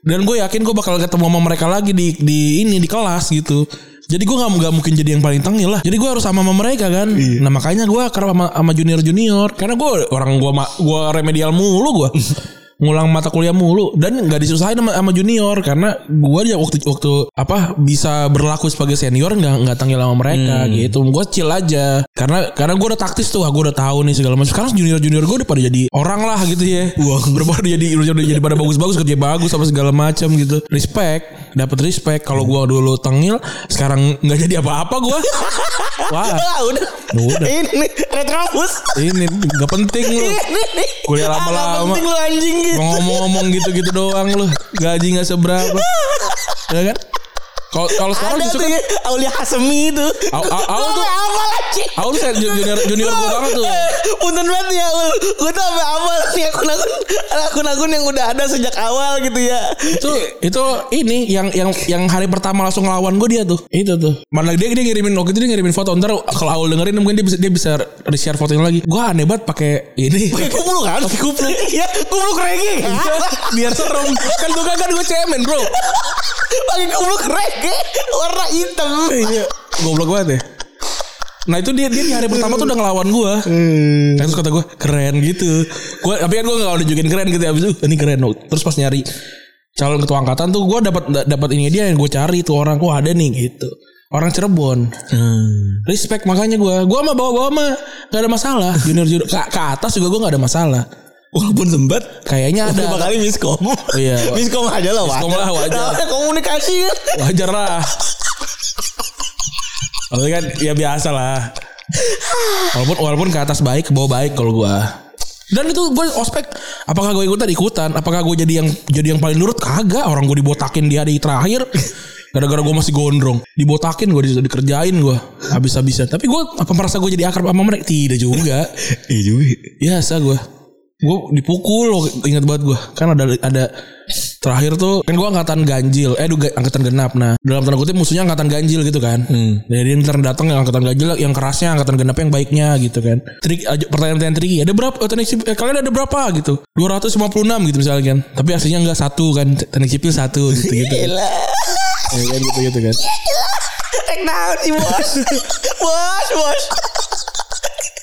Dan gue yakin gue bakal ketemu sama mereka lagi di di ini di kelas gitu. Jadi gue nggak nggak mungkin jadi yang paling tengil lah. Jadi gue harus sama sama mereka kan. Nah makanya gue kerap sama, sama junior junior. Karena gue orang gue gue remedial mulu gue. ngulang mata kuliah mulu. Dan nggak disusahin sama, sama junior. Karena gue dia waktu waktu apa bisa berlaku sebagai senior nggak nggak tengil sama mereka gitu. Gue chill aja. Karena karena gue udah taktis tuh. Gue udah tahu nih segala macam. Sekarang junior junior gue udah pada jadi orang lah gitu ya. Udah pada jadi udah jadi pada bagus bagus kerja bagus apa segala macam gitu. Respect dapat respect kalau gue dulu tengil sekarang nggak jadi apa apa gue wah Ah, udah. Udah. Ini retrobus. ini nggak penting lu. Kuliah lama-lama. Ah, penting lu anjing gitu. ngomong-ngomong gitu-gitu doang lu gaji nggak seberapa ya kan kalau kalau sekarang Ada justru tuh kan ya, Aulia Hasemi itu. Au- au- Aul tuh- apa anjing? Aul tuh kayak junior junior gue banget tuh. Punten banget ya Ul Gue tuh sampai awal nih akun-akun Akun-akun yang udah ada sejak awal gitu ya. Itu itu ini yang yang yang hari pertama langsung ngelawan gue dia tuh. Itu tuh. Mana dia dia ngirimin waktu itu dia ngirimin foto ntar kalau Aul dengerin mungkin dia bisa dia bisa share fotonya lagi. Gue aneh banget pakai ini. Pakai kupluk kan? Pakai kupluk Iya kupluk reggae kan? biar serem. Kan gue kan gue cemen bro Pakai kupluk reggae Warna hitam iya goblok banget ya Nah itu dia dia di hari pertama tuh udah ngelawan gue. Hmm. Terus kata gue keren gitu. Gue tapi kan gue gak udah nunjukin keren gitu. Abis itu ini keren. Terus pas nyari calon ketua angkatan tuh gue dapat dapat ini dia yang gue cari tuh orang. Wah ada nih gitu. Orang Cirebon. Hmm. Respect makanya gue. Gue mah bawa-bawa mah gak ada masalah. Junior junior ke, ke atas juga gue gak ada masalah. Walaupun sempat Kayaknya ada. Berapa kali miskom. Iya. Miskom aja lah Miskom lah, wajar. Namanya komunikasi kan? Wajar lah. Tapi kan ya biasa lah. Walaupun walaupun ke atas baik ke bawah baik kalau gua. Dan itu gue ospek apakah gue ikutan? Ikutan. Apakah gue jadi yang jadi yang paling nurut? Kagak. Orang gue dibotakin di hari terakhir. Gara-gara gue masih gondrong. Dibotakin gue di, dikerjain gue habis-habisan. Tapi gue apa merasa gue jadi akrab sama mereka? Tidak juga. Iya juga. Biasa gue gue dipukul loh ingat banget gue kan ada ada terakhir tuh kan gue angkatan ganjil. Eh duga, angkatan genap. Nah dalam tanda kutip musuhnya angkatan ganjil gitu kan. Jadi ntar datang yang angkatan ganjil yang kerasnya angkatan genap yang baiknya gitu kan. Trik pertanyaan-pertanyaan tricky. Ada berapa oh, teknik sipil eh, kalian ada berapa gitu? 256 gitu misalnya kan. Tapi aslinya enggak satu kan teknik sipil satu gitu gitu. Gila. Ya kan gitu gitu kan. Eh naon sih bos. Bos bos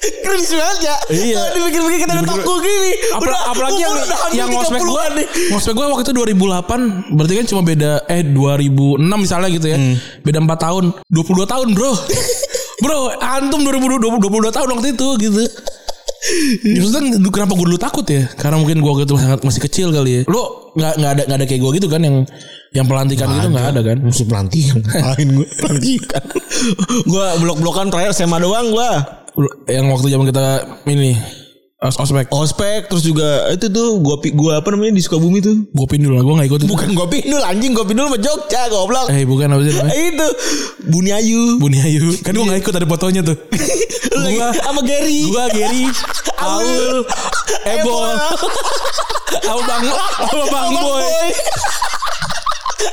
Keren banget ya Iya. Kalau Dipikir-pikir kita udah Dipikir- toko gini Apa, Udah apalagi yang yang ngospek gue 30-an nih. ngospek gue waktu itu 2008 berarti kan cuma beda eh 2006 misalnya gitu ya. Beda 4 tahun. 22 tahun bro. Bro antum 2022 22 tahun waktu itu gitu. Justru kan kenapa gue dulu takut ya? Karena mungkin gue waktu itu sangat masih kecil kali ya. Lo nggak nggak ada nggak ada kayak gue gitu kan yang yang pelantikan gitu nggak ada kan? Musuh pelantikan? Ngapain gue Pelantikan? Gue blok-blokan terakhir SMA doang gue yang waktu zaman kita ini Os ospek. Ospek terus juga itu tuh gua gua apa namanya di Sukabumi tuh. Gue pindul lah, gue gak ikut itu. Bukan gua pindul anjing, gua pindul sama Jogja goblok. Eh bukan apa sih namanya? Itu Buni Ayu. Buni Ayu. Kan gue gak ikut ada fotonya tuh. Gua- sama Gary. Gua Gary, Aul, Ebol, Aul Bang, Aul Bang Boy.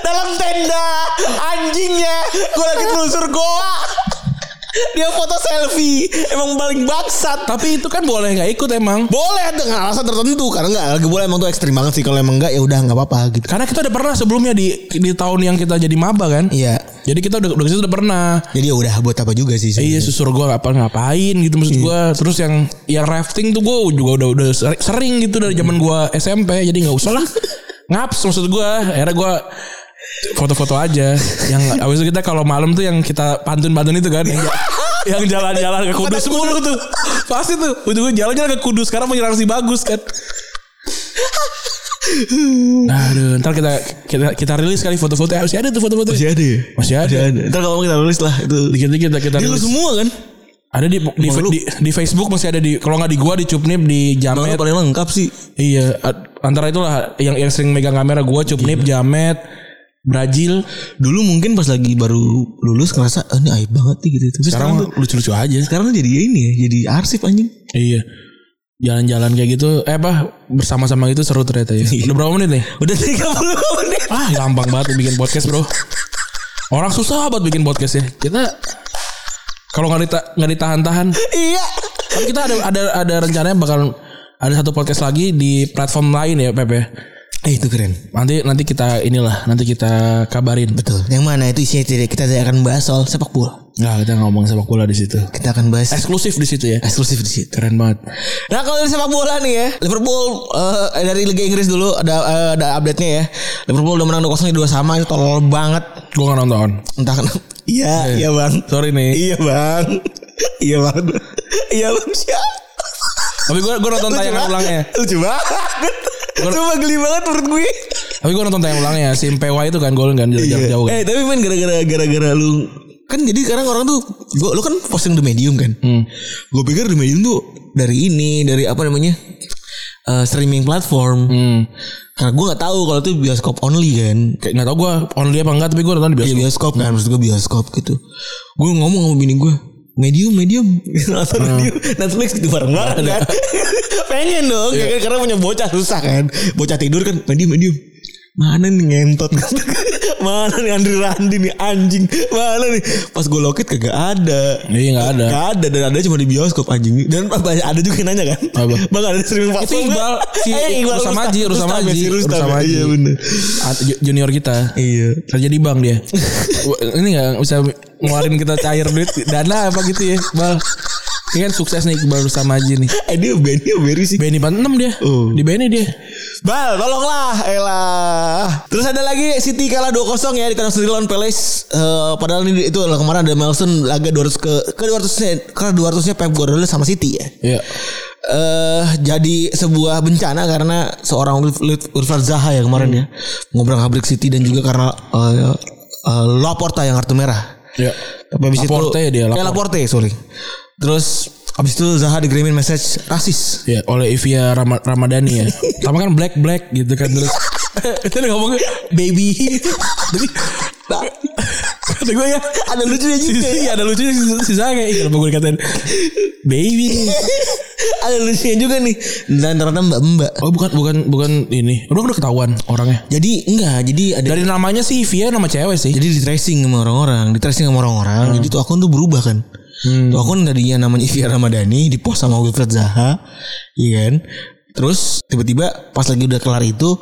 Dalam tenda anjingnya gua lagi telusur goa. Dia foto selfie. Emang paling bangsat. Tapi itu kan boleh gak ikut emang. Boleh dengan alasan tertentu Karena nggak lagi boleh emang tuh ekstrim banget sih. Kalau emang enggak ya udah nggak apa-apa gitu. Karena kita udah pernah sebelumnya di di tahun yang kita jadi maba kan. Iya. Jadi kita udah udah situ udah pernah. Jadi ya udah buat apa juga sih Iya sebenarnya. susur gue apa ngapain gitu maksud gue Terus yang yang rafting tuh gue juga udah udah seri- sering gitu dari zaman gue SMP Jadi nggak usah lah. Ngaps maksud gue Akhirnya gue foto-foto aja. Yang abis itu kita kalau malam tuh yang kita pantun-pantun itu kan Yang, ja- yang jalan-jalan ke Kudus. Mulu tuh. Pasti tuh. Ujung-ujung jalan-jalan ke Kudus. Sekarang punya si bagus kan. Aduh, ntar kita kita kita rilis kali foto-foto. Ya, masih ada tuh foto-foto. Masih ada ya? Masih ada. Ntar kalau kita tulis lah itu Dikit-dikit kita kita rilis. semua kan? Ada di di, di di Facebook masih ada di kalau nggak di gua di Cupnip di Jamet. paling lengkap sih. Iya, antara itulah yang yang sering megang kamera gua Cupnip, Jamet, Brazil. Dulu mungkin pas lagi baru lulus ngerasa ah, ini aib banget nih gitu. Tapi sekarang, Sekarang lucu-lucu aja. sekarang jadi ini ya, jadi arsip anjing. Iya. Jalan-jalan kayak gitu, eh apa bersama-sama gitu seru ternyata ya. Udah berapa menit nih? Udah 30 menit. Ah, gampang banget bikin podcast, Bro. Orang susah banget bikin podcast ya. Kita kalau nggak dita ditahan-tahan, iya. Tapi kita ada ada ada rencananya bakal ada satu podcast lagi di platform lain ya Pepe. Eh itu keren. Nanti nanti kita inilah nanti kita kabarin. Betul. Yang mana itu isinya tidak kita tidak akan bahas soal sepak bola. Nggak kita ngomong sepak bola di situ. Kita akan bahas Eksklusif di situ ya. eksklusif di situ. Keren banget. Nah kalau dari sepak bola nih ya Liverpool eh, dari Liga Inggris dulu ada eh, ada update-nya ya Liverpool udah menang 2-0 di dua sama itu tolol banget Gue nggak nonton. entah kenapa iya iya bang Sorry nih. iya bang iya bang iya bang Tapi gue gue nonton tayangan ulangnya. lucu banget Cuma geli banget menurut gue Tapi gue nonton tayangan ulangnya. Si Mpewa itu kan gol kan jarak jauh. kan. Eh tapi main gara-gara gara-gara lu kan jadi sekarang orang tuh gua lu kan posting di medium kan. Hmm. Gue pikir di medium tuh dari ini dari apa namanya eh, streaming platform. Hmm. Karena gue nggak tahu kalau itu bioskop only kan. Kayak nggak tau gue only apa enggak tapi gue nonton di Iya bioskop. bioskop kan maksud gue bioskop gitu. Gue ngomong sama bini gue medium medium. Nonton medium. Netflix gitu bareng bareng kan? Pengen dong ya kan? karena punya bocah susah kan? Bocah tidur kan medium medium. Mana nih ngentot mana nih Andri Randi nih anjing mana nih pas gue loket kagak ada Iya nggak ada. Gak ada dan ada cuma di bioskop anjing dan banyak ada juga yang nanya kan Apa? bang ada streaming Itu platform Iqbal si Eh, Iqbal Rusam Aji, Rusam Rustam ya, Aji, si Rustam Rusam ya. Iya bener ju- Junior kita. iya Kerja di bank dia. Ini nggak bisa ngeluarin kita cair duit dana apa gitu ya, Bal. Ini kan sukses nih Iqbal sama aja nih. eh dia Benny Berry sih BNI 46 dia. Oh. Di BNI dia. Bal, tolonglah, elah. Terus ada lagi City kalah 2-0 ya di kandang sendiri lawan Palace. Eh, padahal ini itu kemarin ada Nelson laga 200 ke ke 200 ke 200-nya Pep Guardiola sama City ya. Iya. Eh jadi sebuah bencana karena seorang Wilfried Zaha ya kemarin ya ngobrol ngabrik City dan juga karena eh eh, Laporta yang kartu merah. Iya. Tapi habis Laporte itu ya dia, Eh, Laporte, sorry. Terus habis itu Zaha digirimin message rasis. Ya, oleh Ivia Rama- Ramadhani ya. Sama kan black black gitu kan terus. Itu dia ngomong baby. Tapi kata gue ya Ada lucunya juga. Iya ada lucunya si, si Zaga Ih, Kenapa gue dikatain Baby ada lucunya juga nih. Dan ternyata mbak-mbak. Oh bukan bukan bukan ini Udah udah ketahuan orangnya Jadi enggak, jadi ada Dari namanya sih Ivia nama cewek sih jadi di tracing sama orang-orang, di tracing sama orang-orang. Jadi tuh akun tuh berubah kan. Tuh akun tadinya namanya Ivia Ramadhani, di post sama Wilfred Zaha, iya kan. Terus tiba-tiba pas lagi udah kelar itu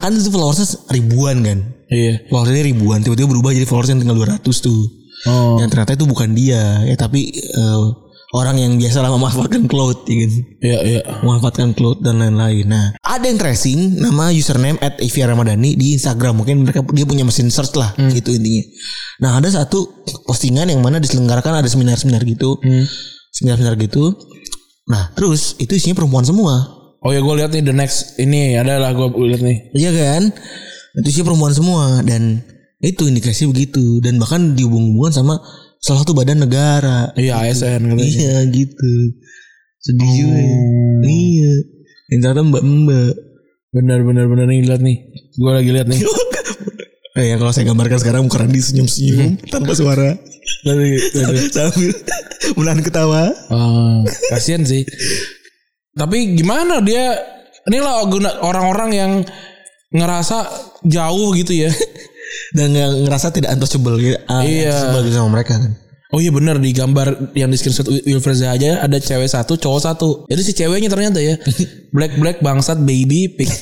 kan itu followersnya ribuan kan. Iya Followersnya ribuan, tiba-tiba berubah jadi followersnya tinggal 200 tuh. Oh Yang ternyata itu bukan dia, ya tapi eh, orang yang biasa lah memanfaatkan cloud, ya kan. Iya iya memanfaatkan cloud dan lain-lain. Nah, ada yang tracing nama username at Ivia Ramadhani di Instagram. Mungkin mereka dia punya mesin search lah, gitu intinya. Nah, ada satu postingan yang mana diselenggarakan ada seminar-seminar gitu, seminar-seminar gitu. Nah, terus itu isinya perempuan semua, Oh ya gue lihat nih the next Ini ada lah gue lihat nih iya kan? Itu isinya perempuan semua dan itu indikasi begitu dan bahkan dihubung-hubungkan sama salah satu badan negara. Iya ASN katanya Iya gitu. Sedih juga. ya. Iya. Yang ternyata mbak-mbak. Bener bener bener nih lihat nih. Gue lagi lihat nih. Eh ya kalau saya gambarkan sekarang muka Randy senyum-senyum tanpa suara Lagi, lagi. sambil menahan ketawa. Ah, kasian sih. Tapi gimana dia? Inilah guna- orang-orang yang ngerasa jauh gitu ya. Dan ngerasa tidak untouchable gitu. Ah, Iya. untouchable gitu sama mereka kan. Oh iya bener di gambar yang di screenshot Wil- Wilfred aja ada cewek satu cowok satu. Jadi si ceweknya ternyata ya black black bangsat baby pig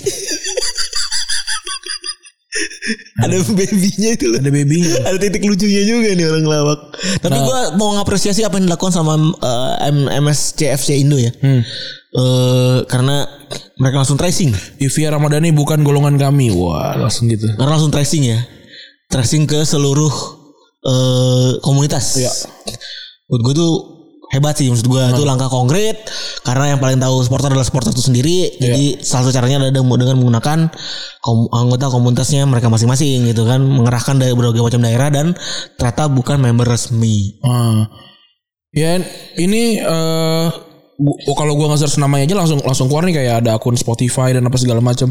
Ada babynya itu loh. ada babynya. Ada titik lucunya juga nih orang lawak. Tapi Nah. gua mau ngapresiasi apa yang dilakukan sama eh, M- MSCFC Indo ya. Hmm. Eh, karena mereka langsung tracing. Ivia Ramadhani bukan golongan kami. Wah langsung gitu. Karena langsung tracing ya. Tracing ke seluruh eh, komunitas. Iya. Menurut gue tuh hebat sih maksud gue itu langkah konkret karena yang paling tahu supporter adalah supporter itu sendiri jadi salah satu caranya adalah dengan menggunakan kom- anggota komunitasnya mereka masing-masing gitu kan mengerahkan dari berbagai macam daerah dan ternyata bukan member resmi Ah. Ya ini oh, kalau gua nge-search namanya aja langsung langsung keluar nih kayak ada akun Spotify dan apa segala macam.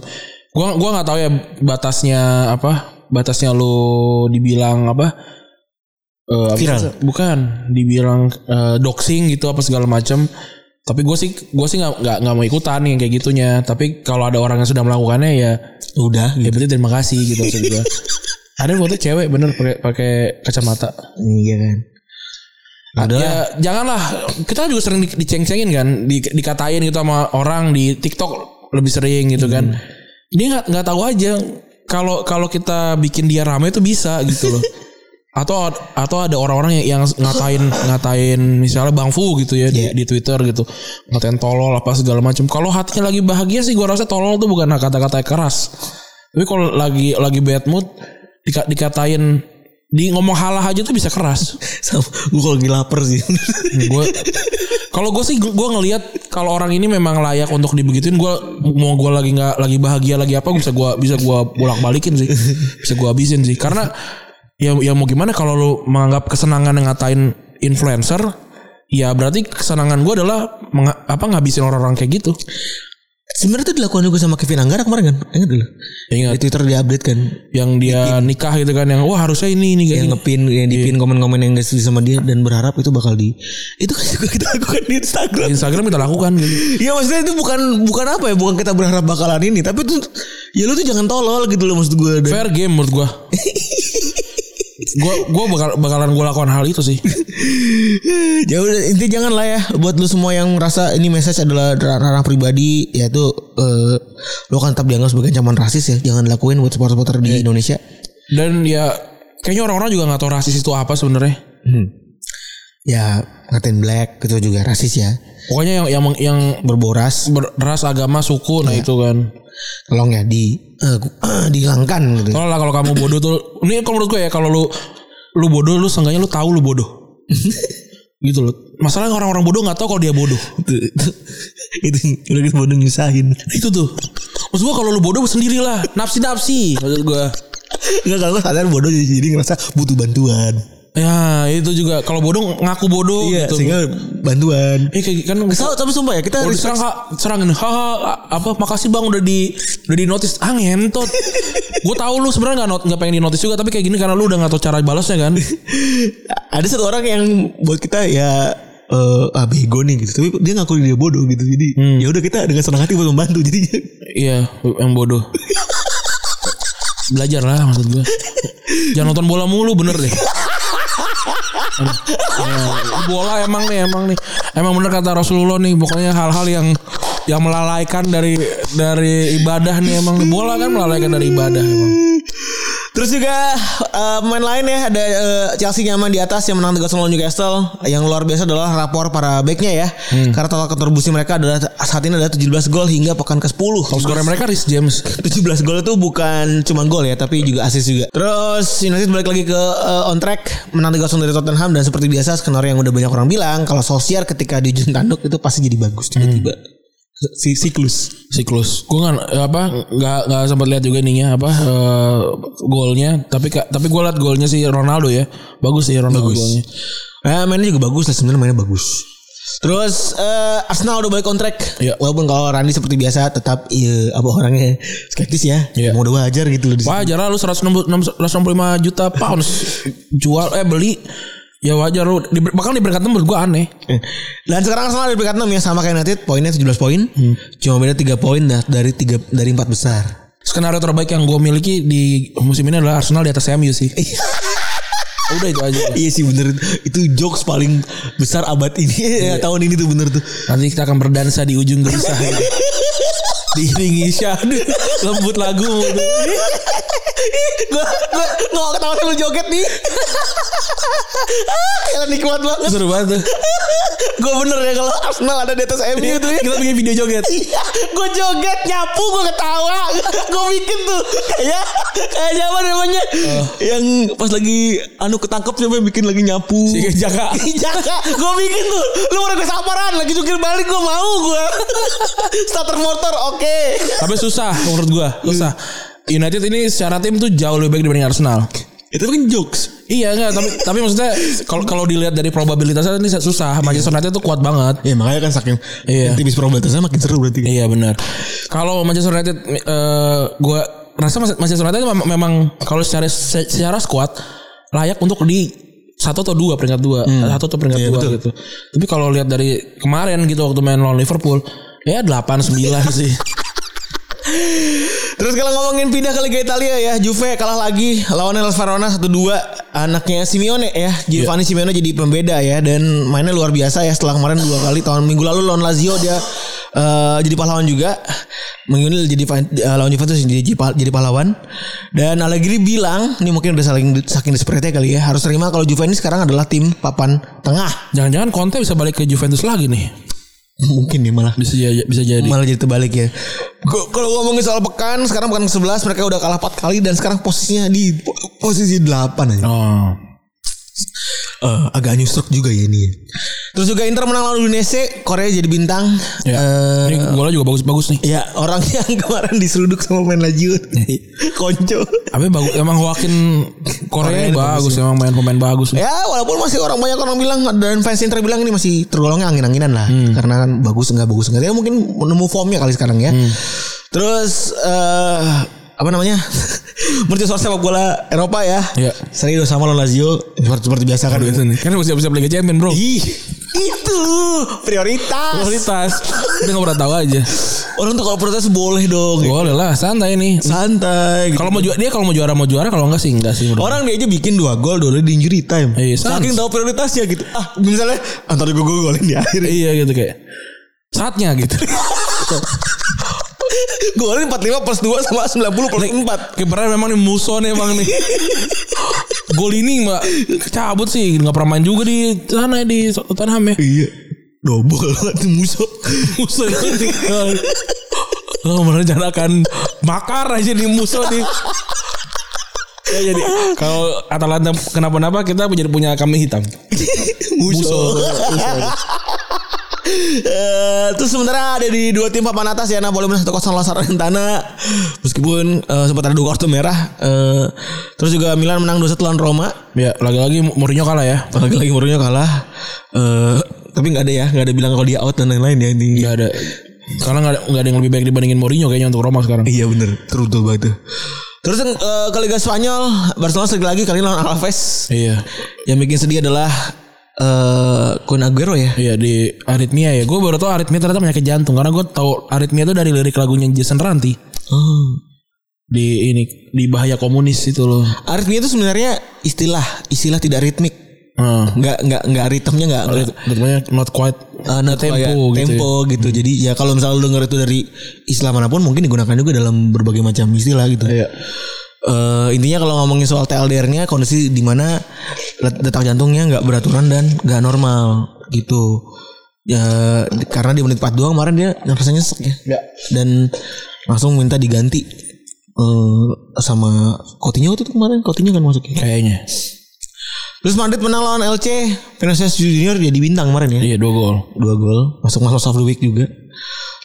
Gua gua nggak tahu ya batasnya apa? Batasnya lu dibilang apa? Eh, apa Viral. Bukan, dibilang eh, doxing gitu apa segala macam. Tapi gue sih gue sih nggak nggak mau ikutan yang kayak gitunya. Tapi kalau ada orang yang sudah melakukannya ya udah ya gitu. berarti terima kasih gitu maksud gua. ada foto cewek bener pakai pakai kacamata. iya kan ada Ya janganlah kita juga sering di- diceng-cengin kan, di, dikatain gitu sama orang di TikTok lebih sering gitu kan. Dia nggak nggak tahu aja kalau kalau kita bikin dia rame itu bisa gitu loh. Atau atau ada orang-orang yang, yang ngatain ngatain misalnya Bang Fu gitu ya di, di Twitter gitu. Ngatain tolol apa segala macam. Kalau hatinya lagi bahagia sih gua rasa tolol tuh bukan kata-kata keras. Tapi kalau lagi lagi bad mood dika- dikatain di ngomong halah aja tuh bisa keras gue kalau lagi lapar sih gue kalau gue sih gue ngelihat kalau orang ini memang layak untuk dibegituin gue mau gue lagi nggak lagi bahagia lagi apa bisa gue bisa gue bolak balikin sih. Bisa gue habisin sih. Karena ya ya mau gimana kalau lu menganggap kesenangan ngatain influencer ya berarti kesenangan gue adalah menga- apa ngabisin orang-orang kayak gitu sebenarnya itu dilakukan juga sama Kevin Anggara kemarin kan? Ingat dulu Ingat. di Twitter diupdate kan? Yang dia nikah gitu kan yang wah harusnya ini ini yang ngepin yang dipin komen-komen yang gak setuju sama dia dan berharap itu bakal di itu kan juga kita lakukan di Instagram. Instagram kita lakukan gitu. Ya maksudnya itu bukan bukan apa ya bukan kita berharap bakalan ini tapi tuh ya lu tuh jangan tolol gitu loh maksud gue dan. Fair game menurut gue gue gue bakal bakalan gue lakukan hal itu sih. Ya udah inti jangan lah ya buat lu semua yang merasa ini message adalah ranah pribadi yaitu eh, lu akan tetap dianggap sebagai ancaman rasis ya jangan dilakuin buat supporter-supporter di Indonesia. Dan ya kayaknya orang-orang juga nggak tahu rasis itu apa sebenarnya. ya ngatain black itu juga rasis ya. Pokoknya yang yang yang berboras. beras agama suku nah itu kan. Tolong ya di eh, dihilangkan gitu Kalau lah kalau kamu bodoh tuh ini kalau menurut gue ya kalau lu lu bodoh lu seenggaknya lu tahu lu bodoh. gitu loh. Masalahnya orang-orang bodoh nggak tahu kalau dia bodoh. itu itu udah gitu bodoh nyusahin Itu tuh. Maksud gue kalau lu bodoh sendirilah, nafsi-nafsi maksud gue. Enggak kalau sadar bodoh jadi, jadi ngerasa butuh bantuan Ya, itu juga kalau bodoh ngaku bodoh iya gitu. sehingga bantuan Eh kayak kan Kesal tapi sumpah ya kita respect diserang kak, serangin, haha, apa makasih bang udah di udah di notice, ah ngentot. gue tahu lu sebenarnya nggak not nggak pengen di notice juga, tapi kayak gini karena lu udah nggak tahu cara balasnya kan. ada satu orang yang buat kita ya eh ah bego nih gitu tapi dia ngaku dia bodoh gitu jadi ya udah kita dengan senang hati buat membantu jadi iya, yang bodoh. Belajar lah maksud gue. Jangan nonton bola mulu bener deh. Ya, bola emang nih emang nih emang bener kata Rasulullah nih pokoknya hal-hal yang yang melalaikan dari dari ibadah nih emang nih. bola kan melalaikan dari ibadah emang. Terus juga eh, pemain lain ya ada eh, Chelsea nyaman di atas yang menang 3-0 lawan Newcastle yang luar biasa adalah rapor para backnya ya karena total kontribusi mereka adalah saat ini adalah 17 gol hingga pekan ke-10 Top skornya mereka Rhys James. 17 gol itu bukan cuma gol ya tapi juga assist juga. Terus United balik lagi ke eh, on track menang 3-0 dari Tottenham dan seperti biasa skenario yang udah banyak orang bilang kalau Solskjaer ketika di ujung tanduk itu pasti jadi bagus tiba-tiba. Si siklus. siklus. Gue nggak apa nggak nggak sempat lihat juga ininya apa eh, golnya. Tapi tapi gue lihat golnya si Ronaldo ya. Bagus sih Ronaldo golnya. Nah, mainnya juga bagus lah sebenarnya mainnya bagus. Terus eh, Arsenal udah balik kontrak. Iya. Walaupun kalau Randy seperti biasa tetap iya apa orangnya skeptis ya. Iya. Mau udah wajar gitu loh. Wajar lah lu 165 165 juta pounds jual eh beli ya wajar lu di, bahkan di peringkat enam menurut gua aneh. Dan sekarang Arsenal ada di peringkat 6 ya sama kayak United, poinnya 17 poin. Hmm. Cuma beda 3 poin dah dari 3 dari 4 besar. Skenario terbaik yang gue miliki di musim ini adalah Arsenal di atas MU sih. Udah itu aja. Iya sih bener Itu jokes paling besar abad ini Iya. ya, Tahun ini tuh bener tuh Nanti kita akan berdansa di ujung gelisah. Diiringi syahdu lembut lagu. Gue gue Nggak ketawa lu joget nih Kayaknya nikmat banget Seru banget tuh. Gue bener ya Kalau Arsenal ada di atas MU tuh ya Kita bikin video joget. Iya, gue joget nyapu gue ketawa, gue bikin tuh kayak kayak siapa namanya yang pas lagi anu ketangkep siapa bikin lagi nyapu. Si Jaka. Jaka, gue bikin tuh. Lu udah kesabaran lagi jungkir balik gue mau gue. Starter motor oke. Tapi susah menurut gua, susah. United ini secara tim tuh jauh lebih baik dibanding Arsenal. Itu kan jokes. Iya enggak, tapi tapi maksudnya kalau kalau dilihat dari probabilitasnya ini susah. Manchester United tuh kuat banget. Ya makanya kan saking Iya. tipis probabilitasnya makin seru berarti. Iya benar. Kalau Manchester United eh gua rasa Manchester United mem- memang kalau secara secara squad layak untuk di satu atau dua peringkat dua satu atau peringkat Iya, dua betul. gitu. Tapi kalau lihat dari kemarin gitu waktu main lawan Liverpool ya 8 9 sih. Terus kalau ngomongin pindah ke Liga Italia ya, Juve kalah lagi lawan Hellas Verona 1-2. Anaknya Simeone ya, Giovanni Simeone jadi pembeda ya dan mainnya luar biasa ya setelah kemarin dua kali tahun minggu lalu lawan Lazio dia eh, jadi pahlawan juga. Minggu ini jadi eh, lawan Juventus jadi jadi pahlawan. Dan Allegri bilang, ini mungkin udah saling saking desperate kali ya, harus terima kalau Juve ini sekarang adalah tim papan tengah. Jangan-jangan Conte bisa balik ke Juventus lagi nih. Mungkin nih malah Bisa jadi, bisa jadi. malah jadi terbalik ya. Kalau ngomongin soal pekan, sekarang pekan ke-11 mereka udah kalah 4 kali dan sekarang posisinya di po- posisi 8 aja. Oh. Eh, agak nyusruk juga ya ini. ya. Terus juga Inter menang lawan Udinese, Korea jadi bintang. Ya. Eh, ini golnya juga bagus-bagus nih. ya orang yang kemarin diseruduk sama main Lazio. Konco. Tapi bagus emang Joaquin Korea, Korea bagus emang main pemain bagus. Ya walaupun masih orang banyak orang bilang dan fans Inter bilang ini masih tergolongnya angin-anginan lah karena kan bagus enggak bagus enggak ya mungkin nemu formnya kali sekarang ya. Terus eh apa namanya? Mercusuar sepak bola Eropa ya. Iya. Serius sama lawan Lazio seperti, seperti biasa kan. Kan bisa bisa Liga Champion, Bro. Ih, itu prioritas. Prioritas. Kita nggak pernah tahu aja. Orang tuh kalau prioritas boleh dong. Boleh lah, santai nih. Santai. gitu. Kalau mau juara dia kalau mau juara mau juara kalau enggak sih enggak sih. menurut Orang dia aja bikin dua gol dua di injury time. Iya, Saking tahu prioritasnya gitu. Ah, misalnya antara gue golin di akhir. Iya gitu kayak saatnya gitu. Golin 45 plus 2 sama 90 plus 4. Kipernya memang nih musuh nih emang nih. Gol ini mbak cabut sih nggak pernah main juga di sana di Tottenham ya. Iya. Itu musuh. Musuh Oh, merencanakan makar aja di musuh nih. Ya jadi kalau Atalanta kenapa-napa kita jadi punya kambing hitam. musuh. Eh, terus sementara ada di dua tim papan atas ya Napoli menang 1-0 lawan Salernitana meskipun eh, sempat ada dua kartu merah Eh, terus juga Milan menang 2-1 lawan Roma Ya lagi-lagi Mourinho kalah ya. lagi-lagi Mourinho kalah Eh, tapi nggak ada ya nggak ada bilang kalau dia out dan lain-lain ya ini Gak ada. Karena gak ada, nggak ada yang lebih baik dibandingin Mourinho kayaknya untuk Roma sekarang. Iya bener Terus banget tuh Terus eh, ke Liga Spanyol Barcelona sekali lagi kali ini lawan Alaves Iya. Yang bikin sedih adalah eh Kun Aguero ya Iya di aritmia ya. Gue baru tau aritmia ternyata penyakit jantung karena gue tahu aritmia itu dari lirik lagunya Jason Ranti oh. di ini di bahaya komunis itu loh. Aritmia itu sebenarnya istilah Istilah tidak ritmik Hmm. nggak nggak nggak ritmenya nggak Ritmenya not quite uh, not tempo kayak gitu. tempo gitu jadi ya kalau misalnya lu denger itu dari istilah mana pun mungkin digunakan juga dalam berbagai macam istilah gitu Iya. Eh, intinya kalau ngomongin soal TLDR-nya kondisi di mana detak jantungnya nggak beraturan dan nggak normal gitu. Ya karena di menit 42 kemarin dia rasanya sek ya. Dan langsung minta diganti eh sama Coutinho itu tuh kemarin. Coutinho kan masuknya Kayaknya. terus Madrid menang lawan LC Vinicius Junior jadi bintang kemarin ya. Iya dua gol. dua gol. Masuk masuk of the week juga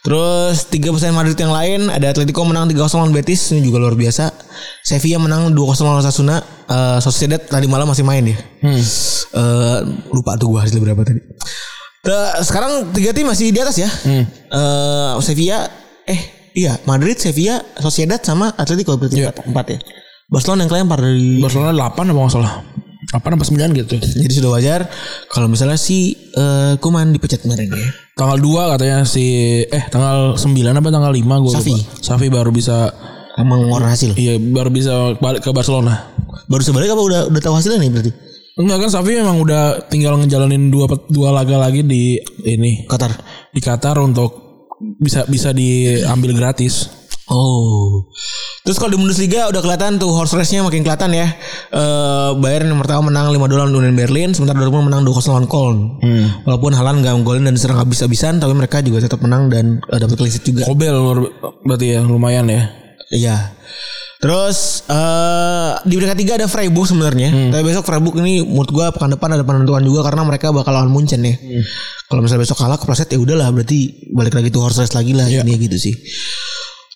terus tiga persen Madrid yang lain ada Atletico menang 3-0 lawan Betis ini juga luar biasa Sevilla menang 2-0 lawan Osasuna Eh, Sociedad tadi malam masih main ya Hmm. Eh, lupa tuh gua hasil berapa tadi Nah, sekarang tiga tim masih di atas ya. Hmm. Eh, Sevilla eh iya Madrid, Sevilla, Sociedad sama Atletico berarti Iya. empat, empat ya. Barcelona yang kelempar dari Barcelona 8 apa nggak salah 8 apa 9 gitu jadi sudah wajar kalau misalnya si eh, Kuman dipecat kemarin ya. Tanggal 2 katanya si Eh tanggal 9 apa tanggal 5 gue Safi. lupa Safi baru bisa mengeluarkan hasil. Iya baru bisa balik ke Barcelona Baru sebalik apa udah udah tahu hasilnya nih berarti? Enggak kan Safi memang udah tinggal ngejalanin dua dua laga lagi di ini Qatar. di Qatar untuk bisa bisa diambil gratis. Oh. Terus kalau di Bundesliga udah kelihatan tuh horse race-nya makin kelihatan ya. Eh Bayern yang pertama menang 5 dolar lawan Union Berlin, sementara Dortmund menang 2-0 lawan Köln. Walaupun Haaland gak golin dan serang habis-habisan, tapi mereka juga tetap menang dan eh, dapat clean sheet juga. Kobel berarti ya lumayan ya. Iya. Terus eh di peringkat tiga ada Freiburg sebenarnya. Tapi besok Freiburg ini menurut gua pekan depan ada penentuan juga karena mereka bakal lawan Munchen ya. Kalau misalnya besok kalah kepleset ya udahlah berarti balik lagi tuh horse race lagi lah ini gitu sih.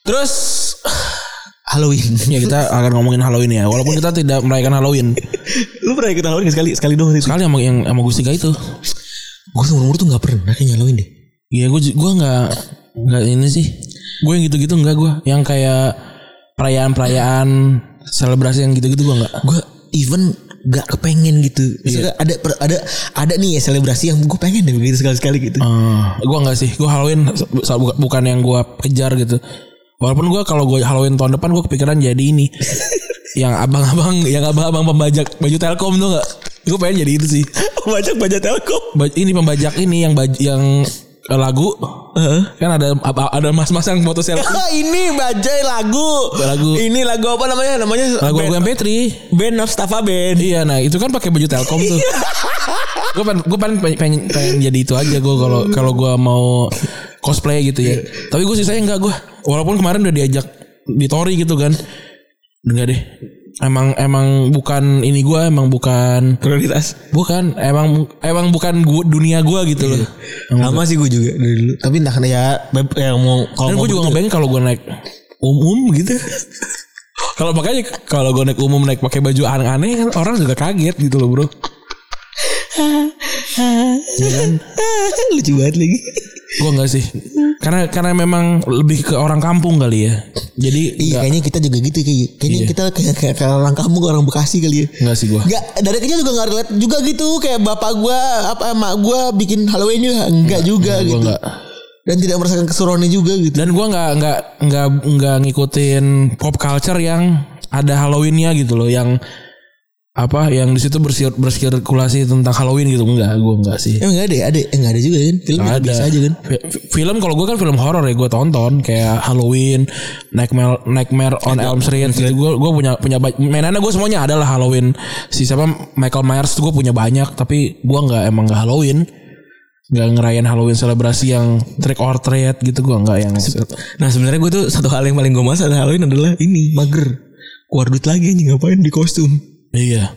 Terus Halloween. Ya kita akan ngomongin Halloween ya. Walaupun kita tidak merayakan Halloween. Lu pernah ikut Halloween nggak sekali sekali doang sih. Sekali sama yang sama Gusti itu. Gue seumur umur tuh nggak pernah kayak Halloween deh. Iya gue gue nggak nggak ini sih. Gue yang gitu-gitu enggak gue. Yang kayak perayaan-perayaan selebrasi yang gitu-gitu gue nggak. Gue even gak kepengen gitu. Misalnya ada ada ada nih ya selebrasi yang gue pengen deh begitu sekali sekali gitu. Eh, gue nggak sih. Gue Halloween bukan yang gue kejar gitu. Walaupun gue kalau gue Halloween tahun depan gue kepikiran jadi ini. yang abang-abang, yang abang-abang pembajak baju Telkom tuh nggak? Gue pengen jadi itu sih. Baca baca Telkom. Ba- ini pembajak ini yang baju yang lagu kan ada ada mas-mas yang foto selfie ini bajai lagu. Lagu. Ini lagu apa namanya? Namanya lagu lagu band, MP3 band of Staffa Band. iya nah itu kan pakai baju Telkom tuh gue pengen gue pengen, pengen, pengen jadi itu aja gue kalau kalau gue mau cosplay gitu ya tapi gue sisanya enggak gue walaupun kemarin udah diajak di Tori gitu kan enggak deh emang emang bukan ini gue emang bukan Prioritas. bukan emang emang bukan gua, dunia gue gitu loh Emang Sama sih gue juga dari dulu. Tapi entah kenapa ya, beb- ya mau kalau gue juga ngebayangin kalau gue naik umum gitu. kalau makanya kalau gue naik umum naik pakai baju aneh-aneh kan orang juga kaget gitu loh bro. Iya kan? lucu banget lagi. Gue enggak sih. Karena karena memang lebih ke orang kampung kali ya. Jadi Iya enggak, kayaknya kita juga gitu kayak kayaknya kita kayak kayak kayak orang kamu orang Bekasi kali ya. enggak sih gue. Enggak, dari kecil juga enggak relate juga gitu kayak bapak gua apa emak gua bikin Halloween juga enggak juga Gue gitu. enggak. Dan tidak merasakan keseruannya juga gitu. Dan gue nggak nggak nggak nggak ngikutin pop culture yang ada Halloweennya gitu loh yang apa yang di situ bersir, bersirkulasi tentang Halloween gitu enggak gue enggak sih Emang enggak ada, ada eh, enggak ada juga kan? Film Nggak biasa aja kan. Fi- Film kalau gue kan film horor ya gue tonton kayak Halloween, Nightmare Nightmare on Elm Street gitu. Gue gue punya punya mainannya gue semuanya ada lah Halloween. Si siapa Michael Myers tuh gue punya banyak tapi gue nggak emang nggak Halloween. Nggak ngerayain Halloween selebrasi yang trick or treat gitu gue nggak yang Nah sebenarnya gue tuh satu hal yang paling gue malas ada Halloween adalah ini mager. Keluar duit lagi anjing ngapain di kostum. Iya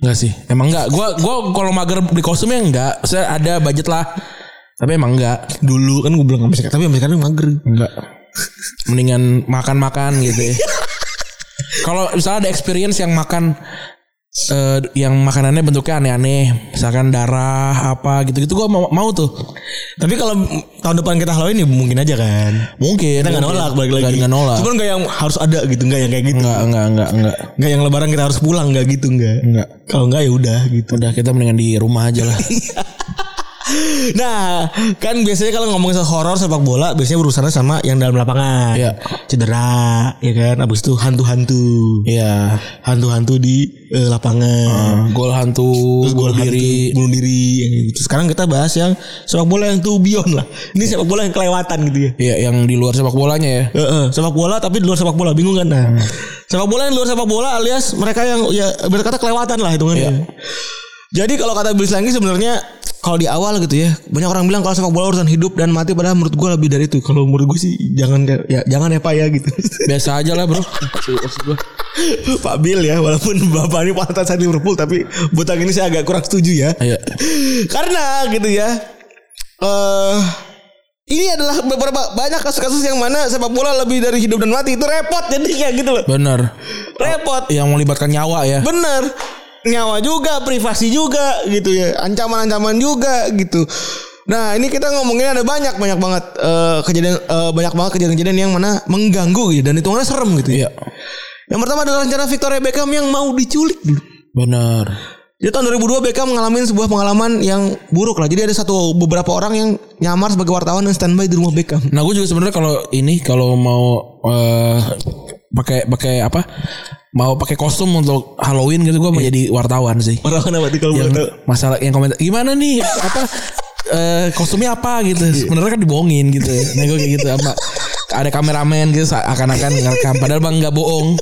nggak sih emang nggak gue gue kalau mager di kostumnya nggak saya ada budget lah tapi emang nggak Dulu kan gue bilang sampai sekarang, tapi sampai sekarang mager. Enggak. Mendingan makan-makan gitu ya. Kalau misalnya ada experience yang makan eh, yang makanannya bentuknya aneh-aneh, misalkan darah apa gitu-gitu gua mau, mau tuh. Tapi kalau tahun depan kita Halloween ya mungkin aja kan. Mungkin. Kita nggak nolak balik lagi. Nggak, nggak nolak. Cuman nggak yang harus ada gitu, nggak yang kayak gitu. Enggak, enggak, enggak, enggak. Nggak yang lebaran kita harus pulang nggak gitu nggak. Enggak. Kalau nggak ya udah gitu. Udah kita mendingan di rumah aja lah. Nah, kan biasanya kalau ngomongin soal horor sepak bola biasanya berurusannya sama yang dalam lapangan. Iya. Cedera, ya kan. Abis itu hantu-hantu. Iya. Hantu-hantu di eh, lapangan. Gol hantu, Terus gol hantu, diri. bunuh diri gitu. Sekarang kita bahas yang sepak bola yang tuh beyond lah. Ini sepak bola yang kelewatan gitu ya. Iya, yang di luar sepak bolanya ya. Heeh, sepak bola tapi di luar sepak bola bingung kan nah. Sepak bola yang di luar sepak bola alias mereka yang ya berkata kelewatan lah hitungannya. Jadi kalau kata Bill lagi sebenarnya kalau di awal gitu ya banyak orang bilang kalau sepak bola urusan hidup dan mati padahal menurut gue lebih dari itu. Kalau menurut gue sih jangan ya jangan ya Pak ya gitu. Biasa aja lah, Bro. Maksud gua. Pak Bill ya walaupun bapak ini pantas Liverpool tapi buat yang ini saya agak kurang setuju ya. Iya. Karena gitu ya. Eh ini adalah beberapa banyak kasus-kasus yang mana sepak bola lebih dari hidup dan mati itu repot jadinya gitu loh. Bener. Repot. Yang melibatkan nyawa ya. Bener. Nyawa juga, privasi juga gitu ya. Ancaman-ancaman juga gitu. Nah ini kita ngomongin ada banyak banyak banget eh, kejadian eh, banyak banget kejadian-kejadian yang mana mengganggu gitu dan hitungannya serem gitu ya. Iya. Yang pertama adalah rencana Victoria Beckham yang mau diculik dulu. Benar. Jadi tahun 2002 Beckham mengalami sebuah pengalaman yang buruk lah. Jadi ada satu beberapa orang yang nyamar sebagai wartawan dan standby di rumah Beckham. Nah gue juga sebenarnya kalau ini kalau mau eh, pakai pakai apa mau pakai kostum untuk Halloween gitu gue mau jadi wartawan sih. Orang apa tuh kalau Yang masalah yang komentar gimana nih apa eh, kostumnya apa gitu. Sebenarnya kan dibohongin gitu. Nah gue kayak gitu apa ada kameramen gitu akan-akan ngerekam padahal bang nggak bohong.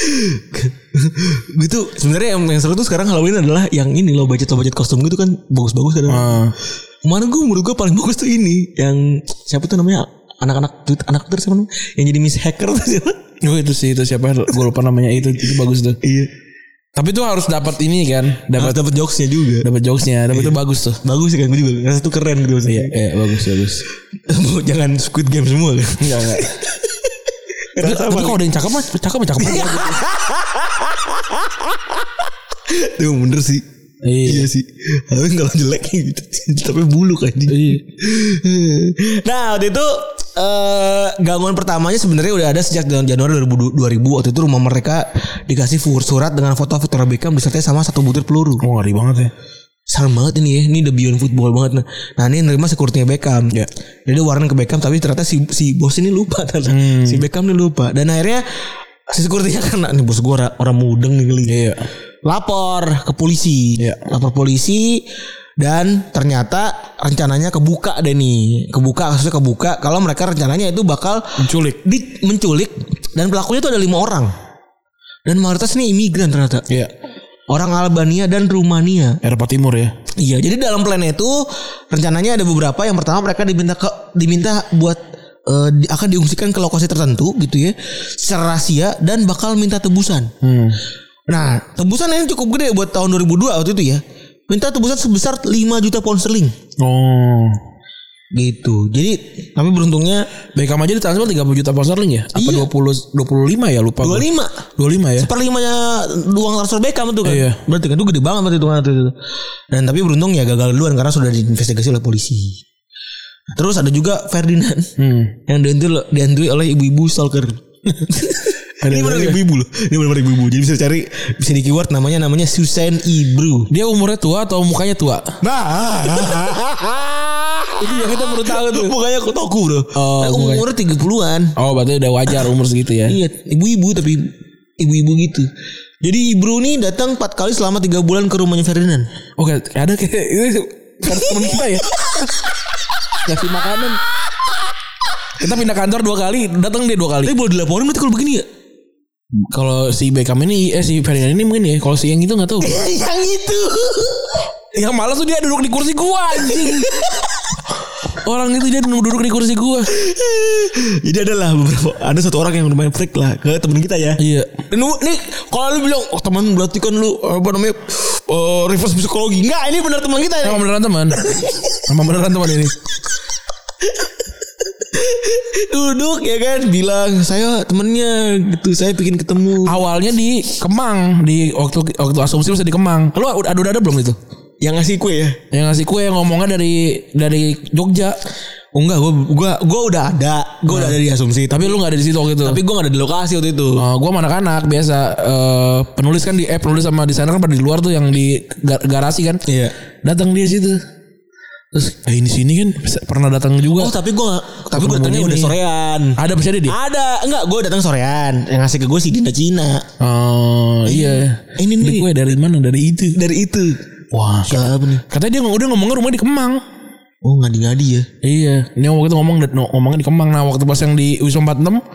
gitu sebenarnya yang, yang seru tuh sekarang Halloween adalah yang ini loh budget budget kostum gitu kan bagus-bagus kan. Ah. Kemarin gue menurut gue paling bagus tuh ini yang siapa tuh namanya anak-anak Twitter anak Twitter siapa namanya? yang jadi Miss Hacker tuh siapa? Oh itu sih itu siapa gue lupa namanya itu itu bagus tuh. Iya. Tapi tuh harus dapat ini kan, Dapat dapat jokesnya juga. dapat jokesnya, dapat itu bagus tuh. Bagus sih kan gue juga ngerasa tuh keren gitu maksudnya. Iya, iya bagus bagus. Jangan Squid Game semua kan. Enggak enggak. Ngerasa Tapi kalau ada yang cakep mah cakep mah cakep aja. Tuh bener sih. Iya. Iya sih. Tapi kalau jelek gitu. Tapi bulu kan. Iya. Nah waktu itu eh gangguan pertamanya sebenarnya udah ada sejak Januari 2000, 2000 waktu itu rumah mereka dikasih surat dengan foto Victoria Beckham disertai sama satu butir peluru. Oh ngeri banget ya. Serem banget ini ya. Ini the beyond football banget. Nah, nah ini nerima security Beckham. Ya. Jadi warning ke Beckham tapi ternyata si si bos ini lupa. ternyata. Si Beckham ini lupa. Dan akhirnya si security karena nih bos gue orang, mudeng nih. Iya. Lapor ke polisi. Iya. Lapor polisi dan ternyata rencananya kebuka deh nih. Kebuka kasusnya kebuka kalau mereka rencananya itu bakal Menculik. di, menculik dan pelakunya itu ada lima orang. Dan mayoritas ini imigran ternyata. Iya. Orang Albania dan Rumania. Eropa Timur ya. Iya, jadi dalam plan itu rencananya ada beberapa. Yang pertama mereka diminta ke diminta buat eh, di- akan diungsikan ke lokasi tertentu gitu ya, secara rahasia dan bakal minta tebusan. Hmm. Nah, tebusan ini cukup gede buat tahun 2002 waktu itu ya. Minta tebusan sebesar 5 juta pound sterling. Oh. Gitu. Jadi, tapi beruntungnya Beckham aja ditransfer 30 juta pound sterling ya? Apa Iya. 20 25 ya lupa. gua. 25 25 ya. seperlimanya uang transfer Beckham itu kan. Iya. Berarti kan itu gede banget berarti hitungan itu. Dan tapi beruntung ya gagal duluan karena sudah diinvestigasi oleh polisi. Terus ada juga Ferdinand Hmm. yang dihantui, dihantui oleh ibu-ibu stalker. Ini benar ibu-ibu loh. Ini benar ibu-ibu. Jadi bisa cari bisa di keyword namanya namanya Susan Ibru. Dia umurnya tua atau mukanya tua? Nah, Itu yang kita perlu tahu tuh. mukanya kotoku bro. Oh, Nah, mukanya. umurnya 30-an. Oh, berarti udah wajar umur segitu ya. Iya, ibu-ibu tapi ibu-ibu gitu. Jadi Ibru nih datang 4 kali selama 3 bulan ke rumahnya Ferdinand. Oke, ada kayak itu teman kita ya. Kasih makanan. Kita pindah kantor dua kali, datang dia dua kali. Tapi boleh dilaporin berarti kalau begini ya? Kalau si Beckham ini, eh si Ferdinand ini mungkin ya. Kalau si yang itu nggak tahu. yang itu. yang malas tuh dia duduk di kursi gua anjing. Orang itu dia duduk di kursi gua. Jadi adalah beberapa ada satu orang yang lumayan freak lah ke temen kita ya. Iya. Dan lu- nih kalau lu bilang oh teman berarti kan lu apa namanya eh, reverse psikologi. Enggak, ini benar teman kita ya. Emang beneran teman. Emang beneran teman ini. Duduk ya kan bilang saya temennya gitu saya bikin ketemu. Awalnya di Kemang, di waktu waktu asumsi bisa di Kemang. Lu udah udah ada belum itu? Yang ngasih kue ya. Yang ngasih kue yang ngomongnya dari dari Jogja. Oh enggak, gua gua gua udah ada. Gua udah ada di asumsi. Tapi Tapi lu nggak ada di situ waktu itu. tapi gua gak ada di lokasi waktu itu. Uh, gue sama anak-anak biasa eh, penulis kan di eh penulis sama desainer kan pada di luar tuh yang di gar- garasi kan. Iya. Datang dia situ. Terus eh, ini sini kan pernah datang juga. Oh tapi gua tapi gua Ketemu datangnya udah sorean. Ada bisa dia? Ada, enggak gua datang sorean. Yang ngasih ke gua si Dinda Cina. Oh iya. Ini Ini nih. kue dari mana? Dari itu. Dari itu. Wah. Siapa nih? Katanya dia udah ngomongnya rumah di Kemang. Oh ngadi-ngadi ya. Iya. Ini waktu itu ngomong ngomongnya di Kemang. Nah waktu pas yang di Wisma 46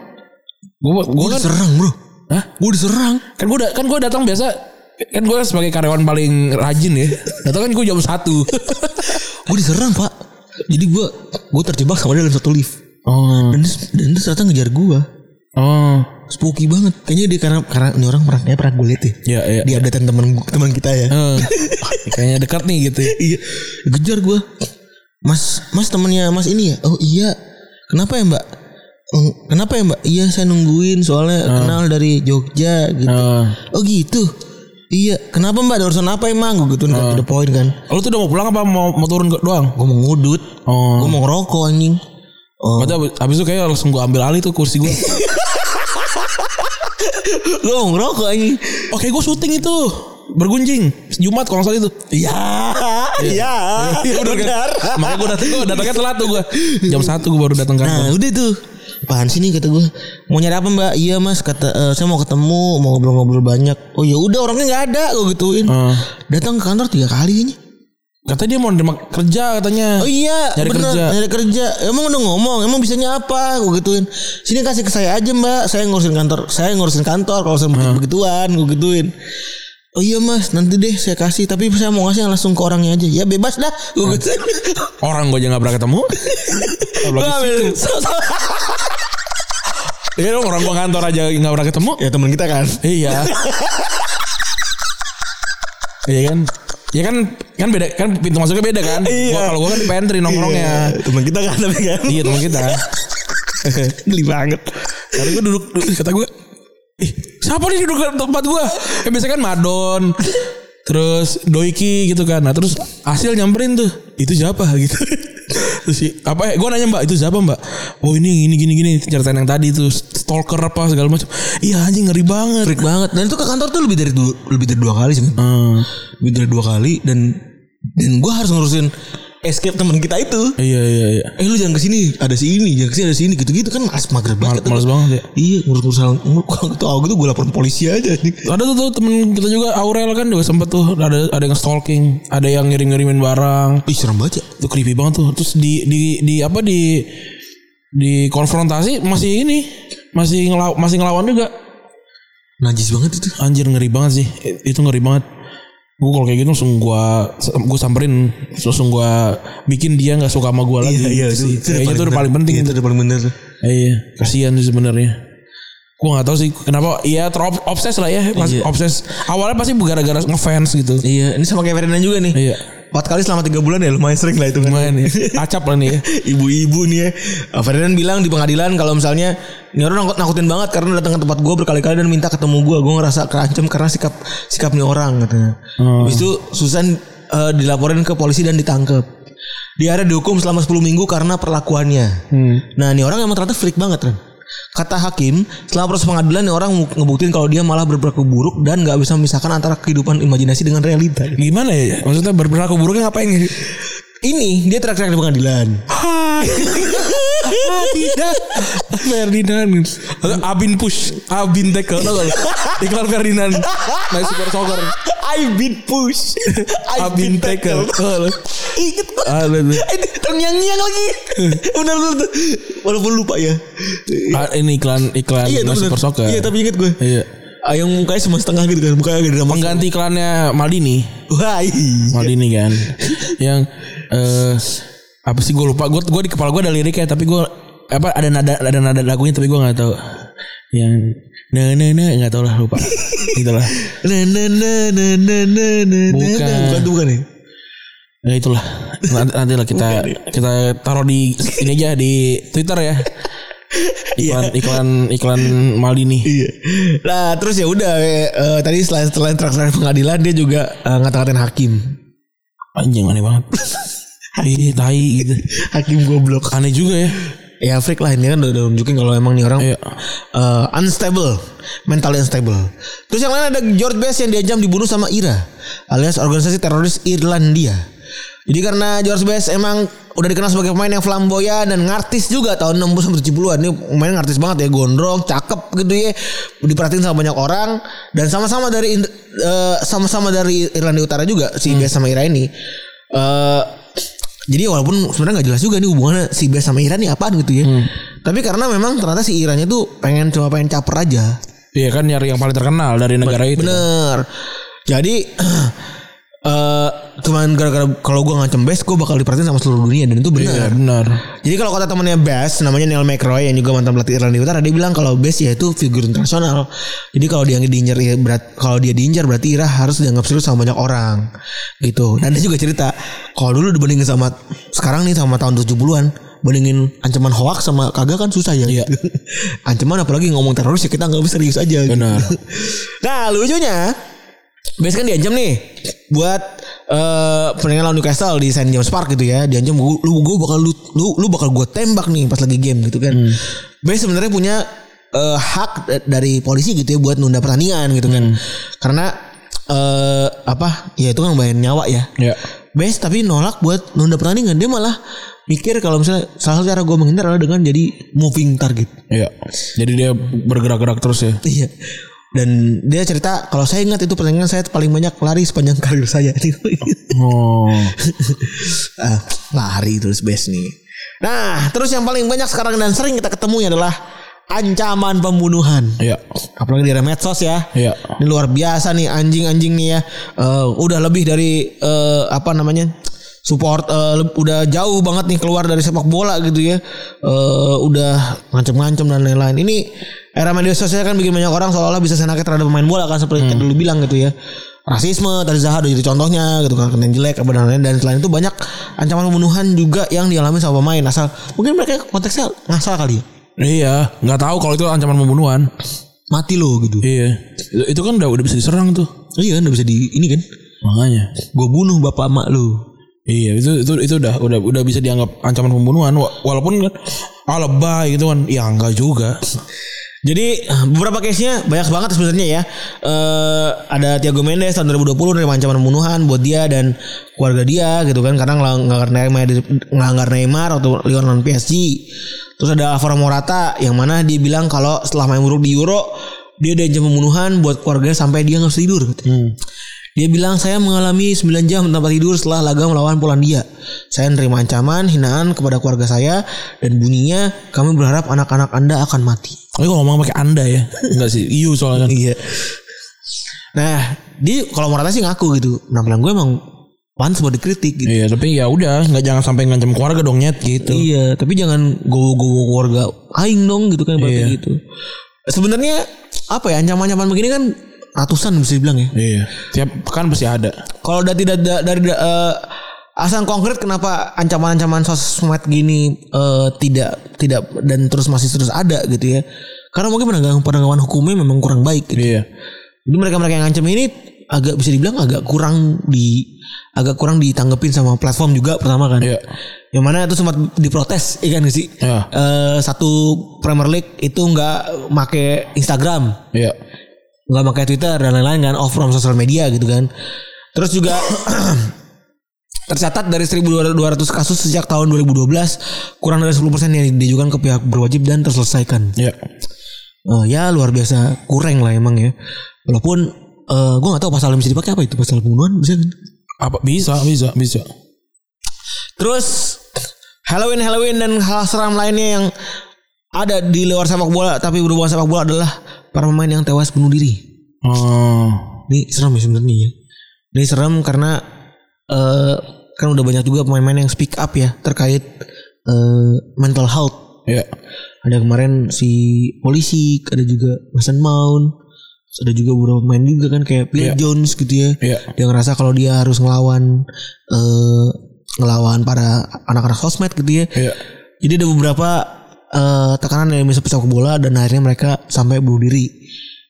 gue gue Gue kan diserang bro. Hah? Gue diserang. kan gue kan gue datang biasa kan gue sebagai karyawan paling rajin ya datang kan gue jam satu Gue diserang pak. Jadi gue gue terjebak sama dia dalam satu lift. oh Dan dia, dan dia ternyata ngejar gue. oh Spooky banget. Kayaknya dia karena karena ini orang pernah kayak pernah gue liat ya. ya ya Di updatean teman teman kita ya. Eh, kayaknya dekat nih gitu ya. iya. Kejar gue. Mas mas temennya mas ini ya. Oh iya. Kenapa ya mbak? "Mm, Kenapa ya mbak? Iya saya nungguin soalnya kenal dari Jogja gitu. Eh, Oh gitu. Iya, kenapa mbak? Ada urusan apa emang? Gue gitu kan, the point kan. Lu tuh udah mau pulang apa mau mau turun ke doang? Gue mau ngudut, Oh. gue mau ngerokok anjing. Oh. Berarti abis, abis itu kayak langsung gue ambil alih tuh kursi gue. Gue mau ngerokok anjing. Oke gue syuting itu bergunjing Jumat kalau salah itu. Iya, iya, benar. Makanya gue datang gue datangnya telat tuh gue. Jam satu gue baru datang kantor. Nah udah tuh Apaan sih nih kata gue Mau nyari apa mbak? Iya mas kata eh, Saya mau ketemu Mau ngobrol-ngobrol banyak. Oh ya udah orangnya nggak ada Gue gituin. Ah. Datang ke kantor tiga kali ini. Katanya dia mau nerima kerja katanya. Oh iya Nyari bener kerja. Nyari kerja. Emang udah ngomong Emang bisanya apa? Gue gituin. Sini kasih ke saya aja mbak. Saya ngurusin kantor Saya ngurusin kantor Kalau saya Ah. begituan Gue gituin Oh iya mas nanti deh saya kasih Tapi saya mau kasih langsung ke orangnya aja Ya bebas dah Orang gue aja gak pernah ketemu. Iya dong orang gue kantor aja gak pernah ketemu. Ya teman kita kan Iya. Iya kan? Ya kan kan beda kan pintu masuknya beda kan? Iya. Gua kalau gua kan di pantry nongkrongnya. Iya, Teman kita kan tapi kan Iya teman kita. Geli banget Karena gue duduk, duduk kata gue, siapa nih duduk di tempat gue? Ya biasanya kan Madon, terus Doiki gitu kan. Nah terus hasil nyamperin tuh, itu siapa gitu. terus si- apa? Gue nanya mbak, itu siapa mbak? Oh ini gini gini gini ceritain yang tadi tuh stalker apa segala macam. Iya anjing ngeri banget. Freak banget Dan itu ke kantor tuh lebih dari dua, lebih dari dua kali sih kan Hmm, Lebih dari dua kali Dan Dan gue harus ngurusin Escape teman kita itu iya iya iya. Eh lu jangan ke sini Ada si ini Jangan ke sini ada si ini Gitu-gitu kan Males mager Mal- banget males banget ya. Iya ngurus-ngurus hal Kalau ketawa gitu gue laporan polisi aja nih Ada tuh, tuh temen kita juga Aurel kan juga sempet tuh ada ada yang stalking, ada yang ngirim-ngirimin barang. Ih serem banget ya Itu creepy banget tuh. Terus di di di apa di di konfrontasi masih ini masih ngelaw, masih ngelawan juga. Najis banget itu Anjir ngeri banget sih. Itu ngeri banget. Gue kalau kayak gitu langsung gua gue samperin langsung gua bikin dia nggak suka sama gue lagi. Iya gitu sih. itu Kayaknya itu udah paling penting. Itu udah paling bener tuh Iya, kasihan sih sebenarnya. Gue gak tahu sih. Kenapa? Iya terobses lah ya pas, Iya. Obses. Awalnya pasti gara-gara ngefans gitu. Iya Ini sama kayak Ferdinand juga nih. Iya. Empat kali selama tiga bulan ya lumayan sering lah itu kan. Lumayan ya Acap lah nih ya. Ibu-ibu nih ya. Ferdinand bilang di pengadilan Kalau misalnya Ini orang nakut nakutin banget Karena datang ke tempat gue berkali-kali Dan minta ketemu gue Gue ngerasa terancam Karena sikap Sikap nih orang katanya. Habis itu Susan uh, Dilaporin ke polisi dan ditangkap Dia ada dihukum selama 10 minggu Karena perlakuannya. Hmm. Nah ini orang emang ternyata freak banget kan Kata hakim, setelah proses pengadilan nih orang ngebuktiin kalau dia malah berperilaku buruk dan nggak bisa memisahkan antara kehidupan imajinasi dengan realita. Gimana ya Maksudnya berperilaku buruknya ngapain Ini dia teriak-teriak di pengadilan. Hai Ferdinand Atau Abin push Abin tackle Tau gak? Iklan Ferdinand Naik super soccer been push. Abin tackle? Ingat. Ada tuh Ini terngiang-ngiang lagi. benar benar tuh. Walaupun lupa ya. Ah, Ini iklan Iklan Iya, super soccer Iya, tapi ingat gue. Iya Ah, yang mukanya cuma setengah gitu kan. Mukanya agak drama. Pengganti iklannya Maldini Wah, iya. Maldini kan Yang eh Apa sih gue lupa Gue gua di kepala gue ada liriknya Tapi gue apa ada nada ada nada lagunya tapi gue nggak tahu yang nah nah nah nggak tahu lah lupa itulah Na na na na na na na na. Bukan. Bukan bukan ya? ya itulah nanti, nanti lah kita kita taruh di ini aja di Twitter ya iklan iklan iklan Maldini Iya. Nah, terus ya udah eh, tadi selain selain terakhir pengadilan dia juga eh, ngata-ngatain hakim. anjing aneh banget Ih, tai gitu Hakim goblok. aneh juga ya Ya freak lah ini kan udah, udah nunjukin kalau emang nih orang Iya. eh, unstable, mentally unstable. Terus yang lain ada George Best yang diajam dibunuh sama IRA alias organisasi teroris Irlandia. Jadi karena George Best emang udah dikenal sebagai pemain yang flamboyan dan ngartis juga tahun 60 sampai 70-an. Ini pemain ngartis banget ya, gondrong, cakep gitu ya. Diperhatiin sama banyak orang dan sama-sama dari eh, sama-sama dari Irlandia Utara juga si Best sama IRA ini. Eh jadi walaupun sebenarnya nggak jelas juga nih hubungannya si Bes sama Iran nih apaan gitu ya. Tapi karena memang ternyata si Irannya tuh pengen cuma pengen caper aja. Iya kan nyari yang paling terkenal dari negara itu Bener. Jadi eh cuman gara-gara kalau gue ngancem Bes gue bakal diperhatiin sama seluruh dunia dan itu Iya benar. benar Jadi kalau kata temannya Bes namanya Neil McRoy yang juga mantan pelatih Irlandia Utara dia bilang kalau Bes ya itu figur internasional. Jadi kalau dia diincar ya berat kalau dia diincar berarti Ira harus dianggap serius sama banyak orang. Gitu. Dan dia juga cerita kalau dulu dibandingin sama sekarang nih sama tahun 70-an bandingin ancaman hoax sama kagak kan susah ya. Iya. ancaman apalagi ngomong teroris ya kita nggak bisa serius aja. Benar. nah lucunya Base kan diancam nih buat eh pertandingan lawan Newcastle di St James Park gitu ya. Diancam lu lu gue bakal lu lu, lu bakal gue tembak nih pas lagi game gitu kan. Base sebenarnya punya eh, hak da- dari polisi gitu ya buat nunda pertandingan gitu kan. Karena eh apa? Ya itu kan bayar nyawa ya. Ya. Base tapi nolak buat nunda pertandingan. Dia malah mikir kalau misalnya salah satu cara gue menghindar adalah dengan jadi moving target. Iya. Jadi dia bergerak-gerak terus ya. Iya. Dan dia cerita kalau saya ingat itu pertandingan saya paling banyak lari sepanjang karir saya. Oh. ah, lari terus best nih. Nah, terus yang paling banyak sekarang dan sering kita ketemunya adalah ancaman pembunuhan. Iya. Apalagi di era medsos ya. Iya. Ini luar biasa nih anjing-anjing nih ya. Eh, udah lebih dari eh, apa namanya? Support le- udah jauh banget nih keluar dari sepak bola gitu ya. Eh, udah ngancem-ngancem dan lain-lain. Ini era media sosial kan bikin banyak orang seolah-olah bisa senaknya terhadap pemain bola kan seperti yang dulu bilang gitu ya. Rasisme tadi Zaha udah jadi contohnya gitu kan kena jelek apa dan lain-lain dan selain itu banyak ancaman pembunuhan juga yang dialami sama pemain asal mungkin mereka konteksnya ngasal kali ya. Iya, nggak tahu kalau itu ancaman pembunuhan. Mati lo gitu. Iya. Itu, itu kan udah udah bisa diserang tuh. Iya udah bisa di ini kan. Makanya. Gue bunuh bapak emak lu. Iya, itu itu itu udah udah udah bisa dianggap ancaman pembunuhan Wa- walaupun kan ah lebay gitu kan. Ya enggak juga. Jadi beberapa case-nya banyak banget sebenarnya ya. Eh ada Thiago Mendes tahun 2020 dari ancaman pembunuhan buat dia dan keluarga dia gitu kan karena ngelanggar Neymar ngelanggar Neymar atau Lionel PSG. Terus ada Alvaro Morata yang mana dia bilang kalau setelah main buruk di Euro dia diancam pembunuhan buat keluarganya sampai dia nggak bisa tidur. katanya. Dia bilang saya mengalami 9 jam tanpa tidur setelah laga melawan Polandia. Saya menerima ancaman, hinaan kepada keluarga saya dan bunyinya kami berharap anak-anak Anda akan mati. Tapi kalau ngomong pakai anda ya, enggak sih. Iu soalnya kan. Iya. Nah, dia kalau Morata sih ngaku gitu. Penampilan gue emang pantas buat dikritik gitu. Iya, tapi ya udah, nggak jangan sampai ngancam keluarga dong nyet gitu. Iya, tapi jangan gowo-gowo keluarga aing dong gitu kan berarti Iya. gitu. Sebenarnya apa ya ancaman-ancaman begini kan ratusan bisa dibilang ya. Iya. Tiap pekan pasti ada. Kalau udah tidak da- dari eh, asal konkret kenapa ancaman-ancaman sosmed gini eh, tidak tidak dan terus masih terus ada gitu ya. Karena mungkin penegakan penegakan hukumnya memang kurang baik gitu. Iya. Jadi mereka-mereka yang ngancam ini agak bisa dibilang agak kurang di agak kurang ditanggepin sama platform juga pertama kan. Iya. Yang mana itu sempat diprotes, kan sih? Iya. Eh, satu Premier League itu nggak make Instagram, Iya. Nggak pakai Twitter dan lain-lain kan, off from social media gitu kan. Terus juga tercatat dari 1.200 kasus sejak tahun 2012 kurang dari 10% yang diajukan ke pihak berwajib dan terselesaikan. Iya. Eh, ya luar biasa kurang lah emang ya. Walaupun eh gue nggak tahu pasal yang bisa dipakai apa itu pasal pembunuhan bisa kan? Apa bisa, bisa, bisa. Terus Halloween Halloween dan hal seram lainnya yang ada di luar sepak bola tapi berhubungan sepak bola adalah para pemain yang tewas bunuh diri. Oh. Ini serem ya sebenarnya ya. Ini serem karena eh kan udah banyak juga pemain-pemain yang speak up ya terkait eh mental health. Iya. Ada kemarin si polisi, ada juga Mason Mount, ada juga beberapa pemain juga kan kayak Phil Iya. Jones gitu ya. Iya. Dia ngerasa kalau dia harus ngelawan eh ngelawan para anak-anak sosmed gitu ya. Iya. Jadi ada beberapa eh, tekanan dari sepak bola dan akhirnya mereka sampai bunuh diri.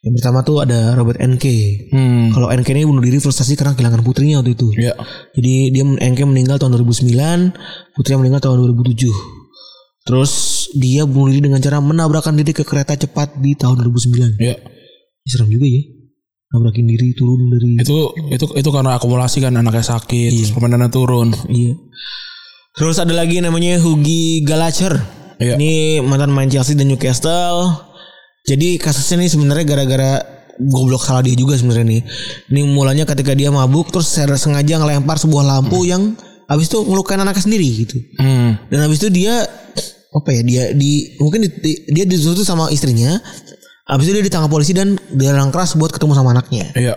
Yang pertama tuh ada Robert NK. Hmm. Kalau NK ini bunuh diri frustasi karena kehilangan putrinya waktu itu. Iya. Jadi dia NK meninggal tahun 2009, putrinya meninggal tahun 2007. Terus dia bunuh diri dengan cara menabrakkan diri ke kereta cepat di tahun 2009. Iya. Serem juga ya. Nabrakin diri turun dari Itu itu itu karena akumulasi kan anaknya sakit, terus permainannya turun. Iya. Terus ada lagi namanya Hugi Galacher. Iya. Ini mantan main Chelsea dan Newcastle. Jadi kasusnya ini sebenarnya gara-gara goblok salah dia juga sebenarnya nih. Ini mulanya ketika dia mabuk terus secara sengaja ngelempar sebuah lampu yang habis itu ngelukain anaknya sendiri gitu. Hmm. Dan habis itu dia apa ya dia di mungkin di, di- dia dituntut sama istrinya. Habis itu dia ditangkap polisi dan dilarang keras buat ketemu sama anaknya. Iya.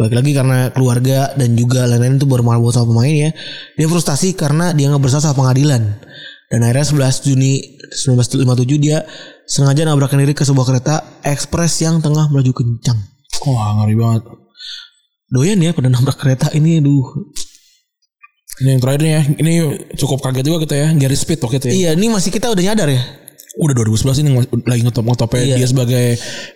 Balik lagi karena keluarga dan juga lain-lain itu baru buat sama pemain ya. Dia frustasi karena dia nggak bersalah sama pengadilan. Dan akhirnya 11 Juni 1957 dia sengaja nabrakin diri ke sebuah kereta ekspres yang tengah melaju kencang. Wah, ngeri banget. Doyan ya pada nabrak kereta ini aduh. Ini yang terakhir nih ya. Ini cukup kaget juga kita ya. Gary Speed waktu itu ya. Iya, ini masih kita udah nyadar ya. Udah 2011 ini lagi ngetop ngetopnya Iya. dia sebagai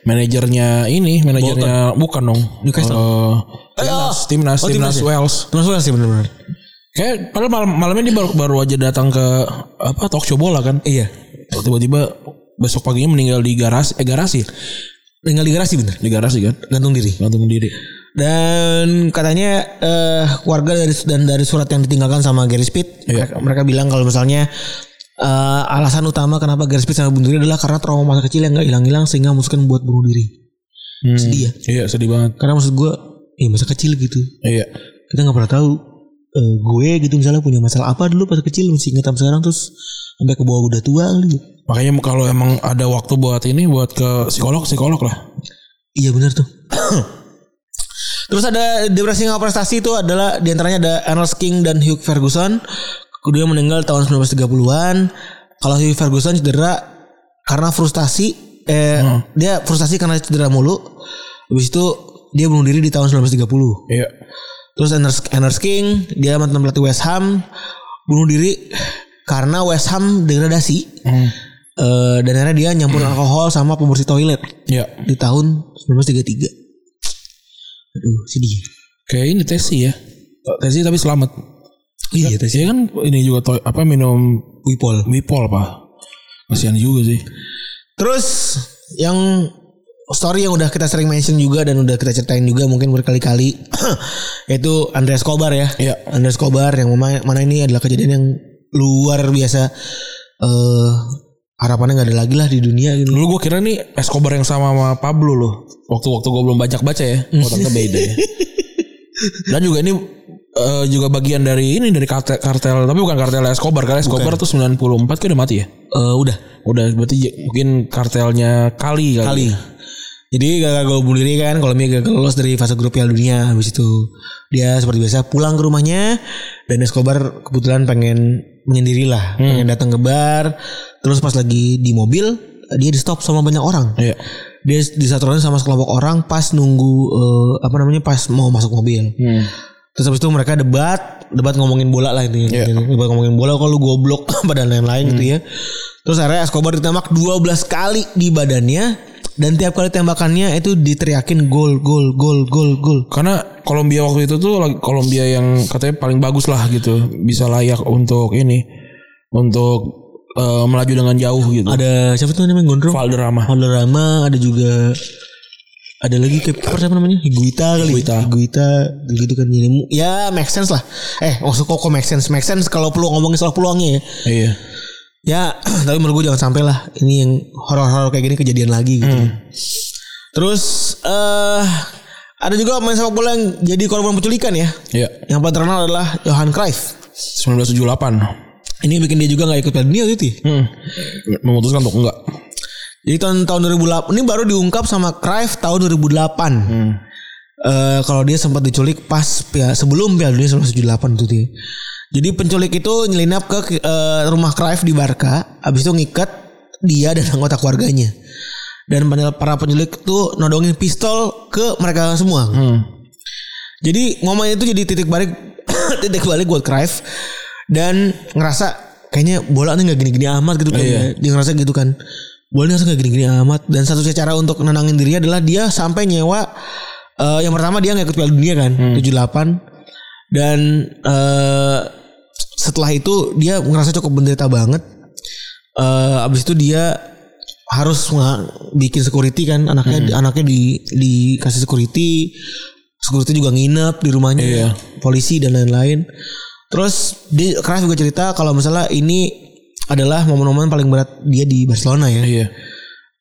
manajernya ini, manajernya bukan dong. Newcastle. Eh, timnas, timnas, Oh, timnas timnas ya? Wales. Terus sih benar-benar. Kayak padahal malam malamnya dia baru, baru aja datang ke apa talk show bola kan. Iya. Tiba-tiba besok paginya meninggal di garasi, eh garasi, Tinggal di garasi bener. di garasi kan. Gantung diri. Gantung diri. Dan katanya eh warga dari dan dari surat yang ditinggalkan sama Gary Speed, Iya. mereka, mereka bilang kalau misalnya eh, alasan utama kenapa Gary Speed sampai bunuh diri adalah karena trauma masa kecil yang nggak hilang-hilang sehingga memutuskan buat bunuh diri. Hmm. Sedih ya. Iya sedih banget. Karena maksud gue, ya masa kecil gitu. Iya. Kita nggak pernah tahu eh, gue gitu misalnya punya masalah apa dulu pas kecil masih ingat sampai sekarang terus sampai ke bawah udah tua kali. Makanya kalau emang ada waktu buat ini buat ke psikolog psikolog lah. Iya benar tuh. Terus ada depresi nggak prestasi itu adalah di antaranya ada Ernest King dan Hugh Ferguson. Kedua meninggal tahun 1930-an. Kalau Hugh Ferguson cedera karena frustasi. Eh, Dia frustasi karena cedera mulu. Habis itu dia bunuh diri di tahun 1930. Iya. Terus Ernest, Ernest King dia mantan pelatih West Ham bunuh diri karena West Ham degradasi. Hmm. Eh, dan akhirnya dia nyampur alkohol sama pembersih toilet Iya. di tahun 1933. Aduh, sedih. Kayak ini Tesi ya. Tesi tapi selamat. Iya, Dia kan ini juga to- apa minum Wipol. Wipol pak. Kasihan juga sih. Terus yang story yang udah kita sering mention juga dan udah kita ceritain juga mungkin berkali-kali yaitu Andreas Kobar ya. Iya. Andreas Kobar yang mana, mana ini adalah kejadian yang luar biasa eh harapannya nggak ada lagi lah di dunia gitu. Dulu gue kira nih Escobar yang sama sama Pablo loh. Waktu-waktu gue belum banyak baca ya. Ternyata beda ya. Dan juga ini eh, juga bagian dari ini dari kartel, kartel tapi bukan kartel Escobar karena Escobar tuh 94 kan udah mati ya. Eh, udah Udah berarti mungkin kartelnya kali kali. kali. Jadi gagal gol bunuh diri kan kalau gagal lolos dari fase grup Piala Dunia habis itu dia seperti biasa pulang ke rumahnya dan Escobar kebetulan pengen menyendiri lah pengen datang ke bar. Terus pas lagi di mobil dia di stop sama banyak orang. Iya. dia disatukan sama sekelompok orang pas nunggu eh, apa namanya pas mau masuk mobil. Hmm. terus habis itu mereka debat debat ngomongin bola lah intinya. Iya. debat ngomongin bola kalau lu goblok pada lain-lain gitu ya. Terus akhirnya Escobar ditembak 12 kali di badannya dan tiap kali tembakannya itu diteriakin gol gol gol gol gol Karena Kolombia waktu itu tuh lagi- Kolombia yang katanya paling bagus lah gitu, bisa layak untuk ini untuk eh, melaju dengan jauh gitu. ada siapa tuh namanya gondrong Valderrama. Valderrama ada juga ada lagi kiper siapa namanya Higuita kali Higuita. Higuita gitu kan jadi ya make sense lah eh maksud kok kok make sense make sense kalau perlu ngomongin soal peluangnya ya Iya. Ya, tapi menurut gue jangan sampai lah ini yang horor-horor kayak gini kejadian lagi gitu. Terus eh ada juga pemain sepak bola yang jadi korban penculikan ya. Iya. Yang paling terkenal adalah Johan Cruyff. 1978. Ini bikin dia juga nggak ikut Piala Dunia gitu. ya. Hmm. Memutuskan untuk enggak. Jadi tahun tahun 2008 ini baru diungkap sama Cruyff tahun 2008. Eh kalau dia sempat diculik pas pia- sebelum Piala Dunia 1978 itu dia. Jadi penculik itu nyelinap ke eh, rumah Cruyff di Barca, habis itu ngikat dia dan anggota keluarganya. Dan para- para penculik itu nodongin pistol ke mereka semua. Jadi momen itu jadi titik balik titik balik buat Cruyff dan ngerasa kayaknya bola nih nggak gini-gini amat gitu kan. Iya. Dia ngerasa gitu kan. Bola harus nggak gini-gini amat dan satu cara untuk nenangin diri adalah dia sampai nyewa eh, yang pertama dia nggak ikut Piala Dunia kan 78 dan eh, setelah itu dia ngerasa cukup menderita banget. Eh abis itu dia harus bikin security kan anaknya anaknya di dikasih security security juga nginep di rumahnya Iya. polisi dan lain-lain terus dia Cruyff juga cerita kalau misalnya ini adalah momen-momen paling berat dia di Barcelona ya Iya.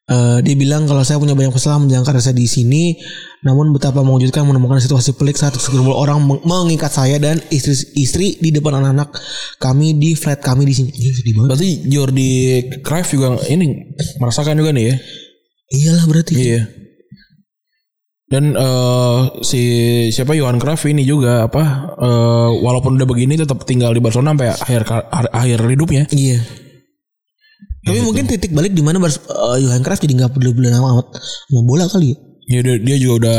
Eh, dia bilang kalau saya punya banyak kesalahan menjalankan rasa di sini, namun betapa mengejutkan menemukan situasi pelik saat segerombol orang meng- mengikat saya dan istri-istri di depan anak-anak kami di flat kami di sini. Berarti Jordi Cruyff juga ini merasakan juga nih ya. Iyalah berarti. Iya. Dan eh, si siapa Johan Cruyff ini juga apa eh, walaupun udah begini tetap tinggal di Barcelona sampai akhir akhir hidupnya. Iya. Tapi mungkin titik balik di mana eh, Johan Cruyff jadi nggak peduli amat sama bola kali ya. Ya dia, dia juga udah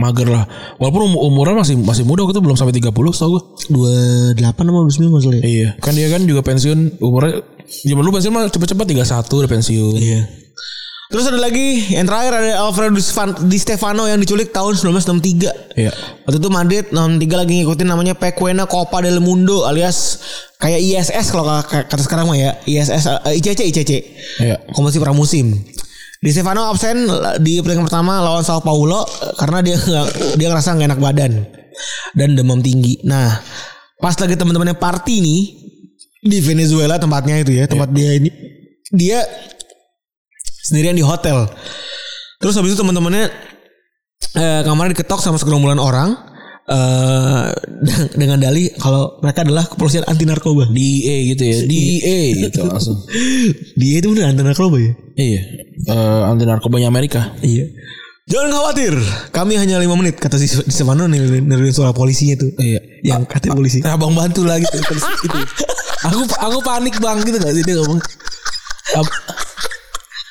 mager lah. Walaupun um- umurnya masih masih muda gitu belum sampai 30 tau gue. 28 sama 29 maksudnya. Iya, kan dia kan juga pensiun umurnya Zaman lu pensiun mah cepet-cepet 31 udah pensiun. Iya. Terus ada lagi yang terakhir ada Alfredo Di Stefano yang diculik tahun 1963. Iya. Waktu itu Madrid 63 lagi ngikutin namanya Pequena Copa del Mundo alias kayak ISS kalau kata sekarang mah ya. ISS eh, ICC ICC. Iya. Kompetisi pramusim. Di Stefano absen di pertandingan pertama lawan Sao Paulo eh, karena dia dia ngerasa nggak enak badan dan demam tinggi. Nah, pas lagi teman-temannya party nih di Venezuela tempatnya itu ya, tempat dia ini. Dia sendirian di hotel. Terus habis itu teman-temannya eh, kamarnya diketok sama segerombolan orang eh dengan dalih kalau mereka adalah kepolisian anti narkoba. DA gitu ya. DA gitu langsung. Dia itu bener anti narkoba ya? Iya. Eh anti narkobanya Amerika. Iya. Jangan khawatir, kami hanya lima menit kata si di Stefano nih suara polisinya tuh. Iya. Yang kata polisi. Abang bantu lah gitu. Terus gitu. Aku aku panik bang gitu gak sih dia ngomong. Ab-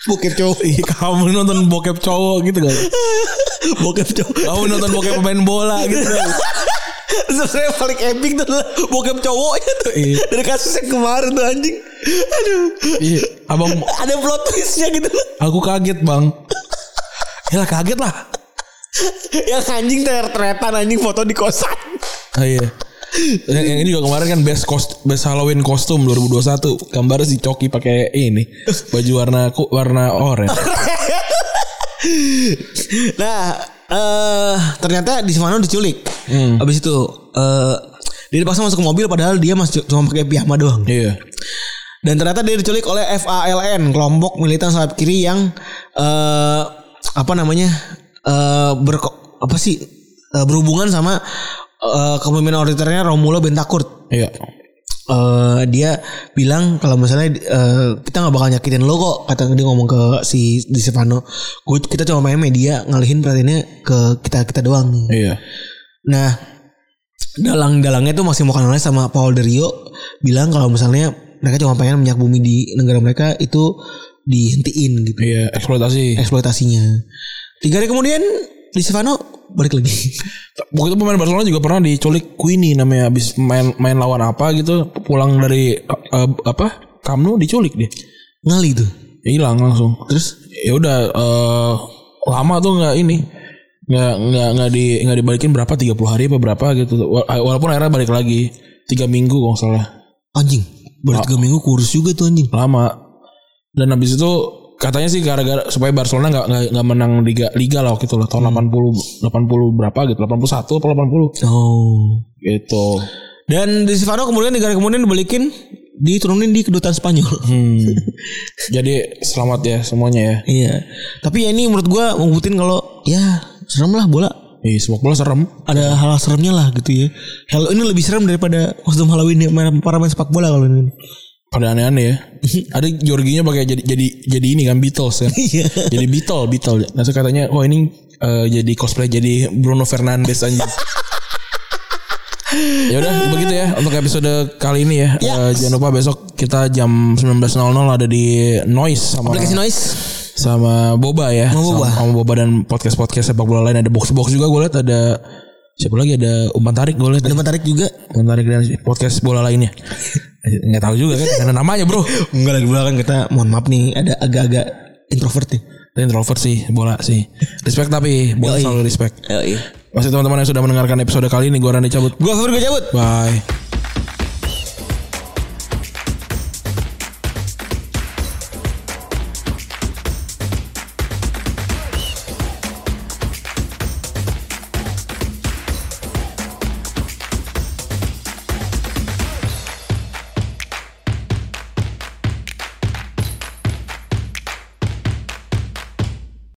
Bokep cowok. Iya, kamu nonton bokep cowok gitu gak? Bokep cowok. Kamu nonton bokep pemain bola gitu gak? Sebenarnya paling epic tuh adalah bokep cowoknya tuh. Iya. Dari kasus yang kemarin tuh anjing. Aduh. Iya, abang Ada plot twistnya gitu loh. aku kaget bang. Ya lah kaget lah. Yang anjing ter-teretan anjing foto di kosan. Ah, iya. Yang, yang ini juga kemarin kan best cost best Halloween kostum 2021 gambar si Coki pakai ini baju warna ku- warna oranye. Nah, eh ternyata di Stefano diculik. Hmm. Habis itu eh dia dipaksa masuk ke mobil padahal dia masih cuma pakai piyama doang. Iya. Dan ternyata dia diculik oleh FALN, kelompok militan sayap kiri yang eh apa namanya? eh ber apa sih? eh, berhubungan sama eh kepemimpinan otoriternya Romulo Bentakurt. Iya. eh dia bilang kalau misalnya eh, kita nggak bakal nyakitin lo kok kata dia ngomong ke si Di Stefano gue kita cuma main media ngalihin perhatiannya ke kita kita doang nih Iya. nah dalang-dalangnya tuh masih mau kenalnya sama Paul De Rio bilang kalau misalnya mereka cuma pengen minyak bumi di negara mereka itu dihentiin gitu Iya, eksploitasi. eksploitasinya tiga hari kemudian Di Stefano balik lagi. Waktu itu pemain Barcelona juga pernah diculik Queenie namanya habis main main lawan apa gitu pulang dari eh, apa Camp Nou diculik dia. ngali tuh. Ya hilang langsung. terus? Ya udah eh, lama tuh nggak ini nggak nggak nggak di nggak dibalikin berapa 30 hari apa berapa gitu. Wa- walaupun akhirnya balik lagi tiga minggu kalau salah. Anjing. Baru tiga minggu kurus juga tuh anjing. Lama. Dan habis itu katanya sih gara-gara supaya Barcelona nggak nggak menang liga liga lah waktu itu lah tahun 80 80 berapa gitu 81 atau 80 oh gitu Dan Di Stefano kemudian negara kemudian dibalikin diturunin di kedutaan Spanyol. Hmm. Jadi selamat ya semuanya ya. iya. Tapi ya ini menurut gua ngumputin kalau ya serem lah bola. Ih, sepak bola serem. Ada hal seremnya lah gitu ya. Halo ini lebih serem daripada kostum Halloween ya main- para main sepak bola kalau ini. Pada aneh-aneh ya. Ada Jorginya pakai jadi jadi jadi ini kan Beatles kan. Iya. jadi Beatle, Beatle. Nah, katanya, "Oh, ini eh, jadi cosplay jadi Bruno Fernandes aja." ya udah begitu ya untuk episode kali ini ya. Ya. Eh, jangan lupa besok kita jam 19.00 ada di Noise sama Aplikasi noise. sama Boba ya. Sama Boba. Sama, sama Boba dan podcast-podcast sepak bola lain ada box-box juga gue lihat ada siapa lagi ada umpan tarik gue lihat. Ada menarik juga. Umpan tarik dan podcast bola lainnya. Nggak tahu juga kan karena namanya bro. Enggak lagi bola kan kita mohon maaf nih ada agak-agak introvert nih. Introvert sih bola sih. Respect tapi bola Yoi. selalu respect. iya. Masih teman-teman yang sudah mendengarkan episode kali ini gue Rani cabut. Gua Fabri gua cabut. Bye.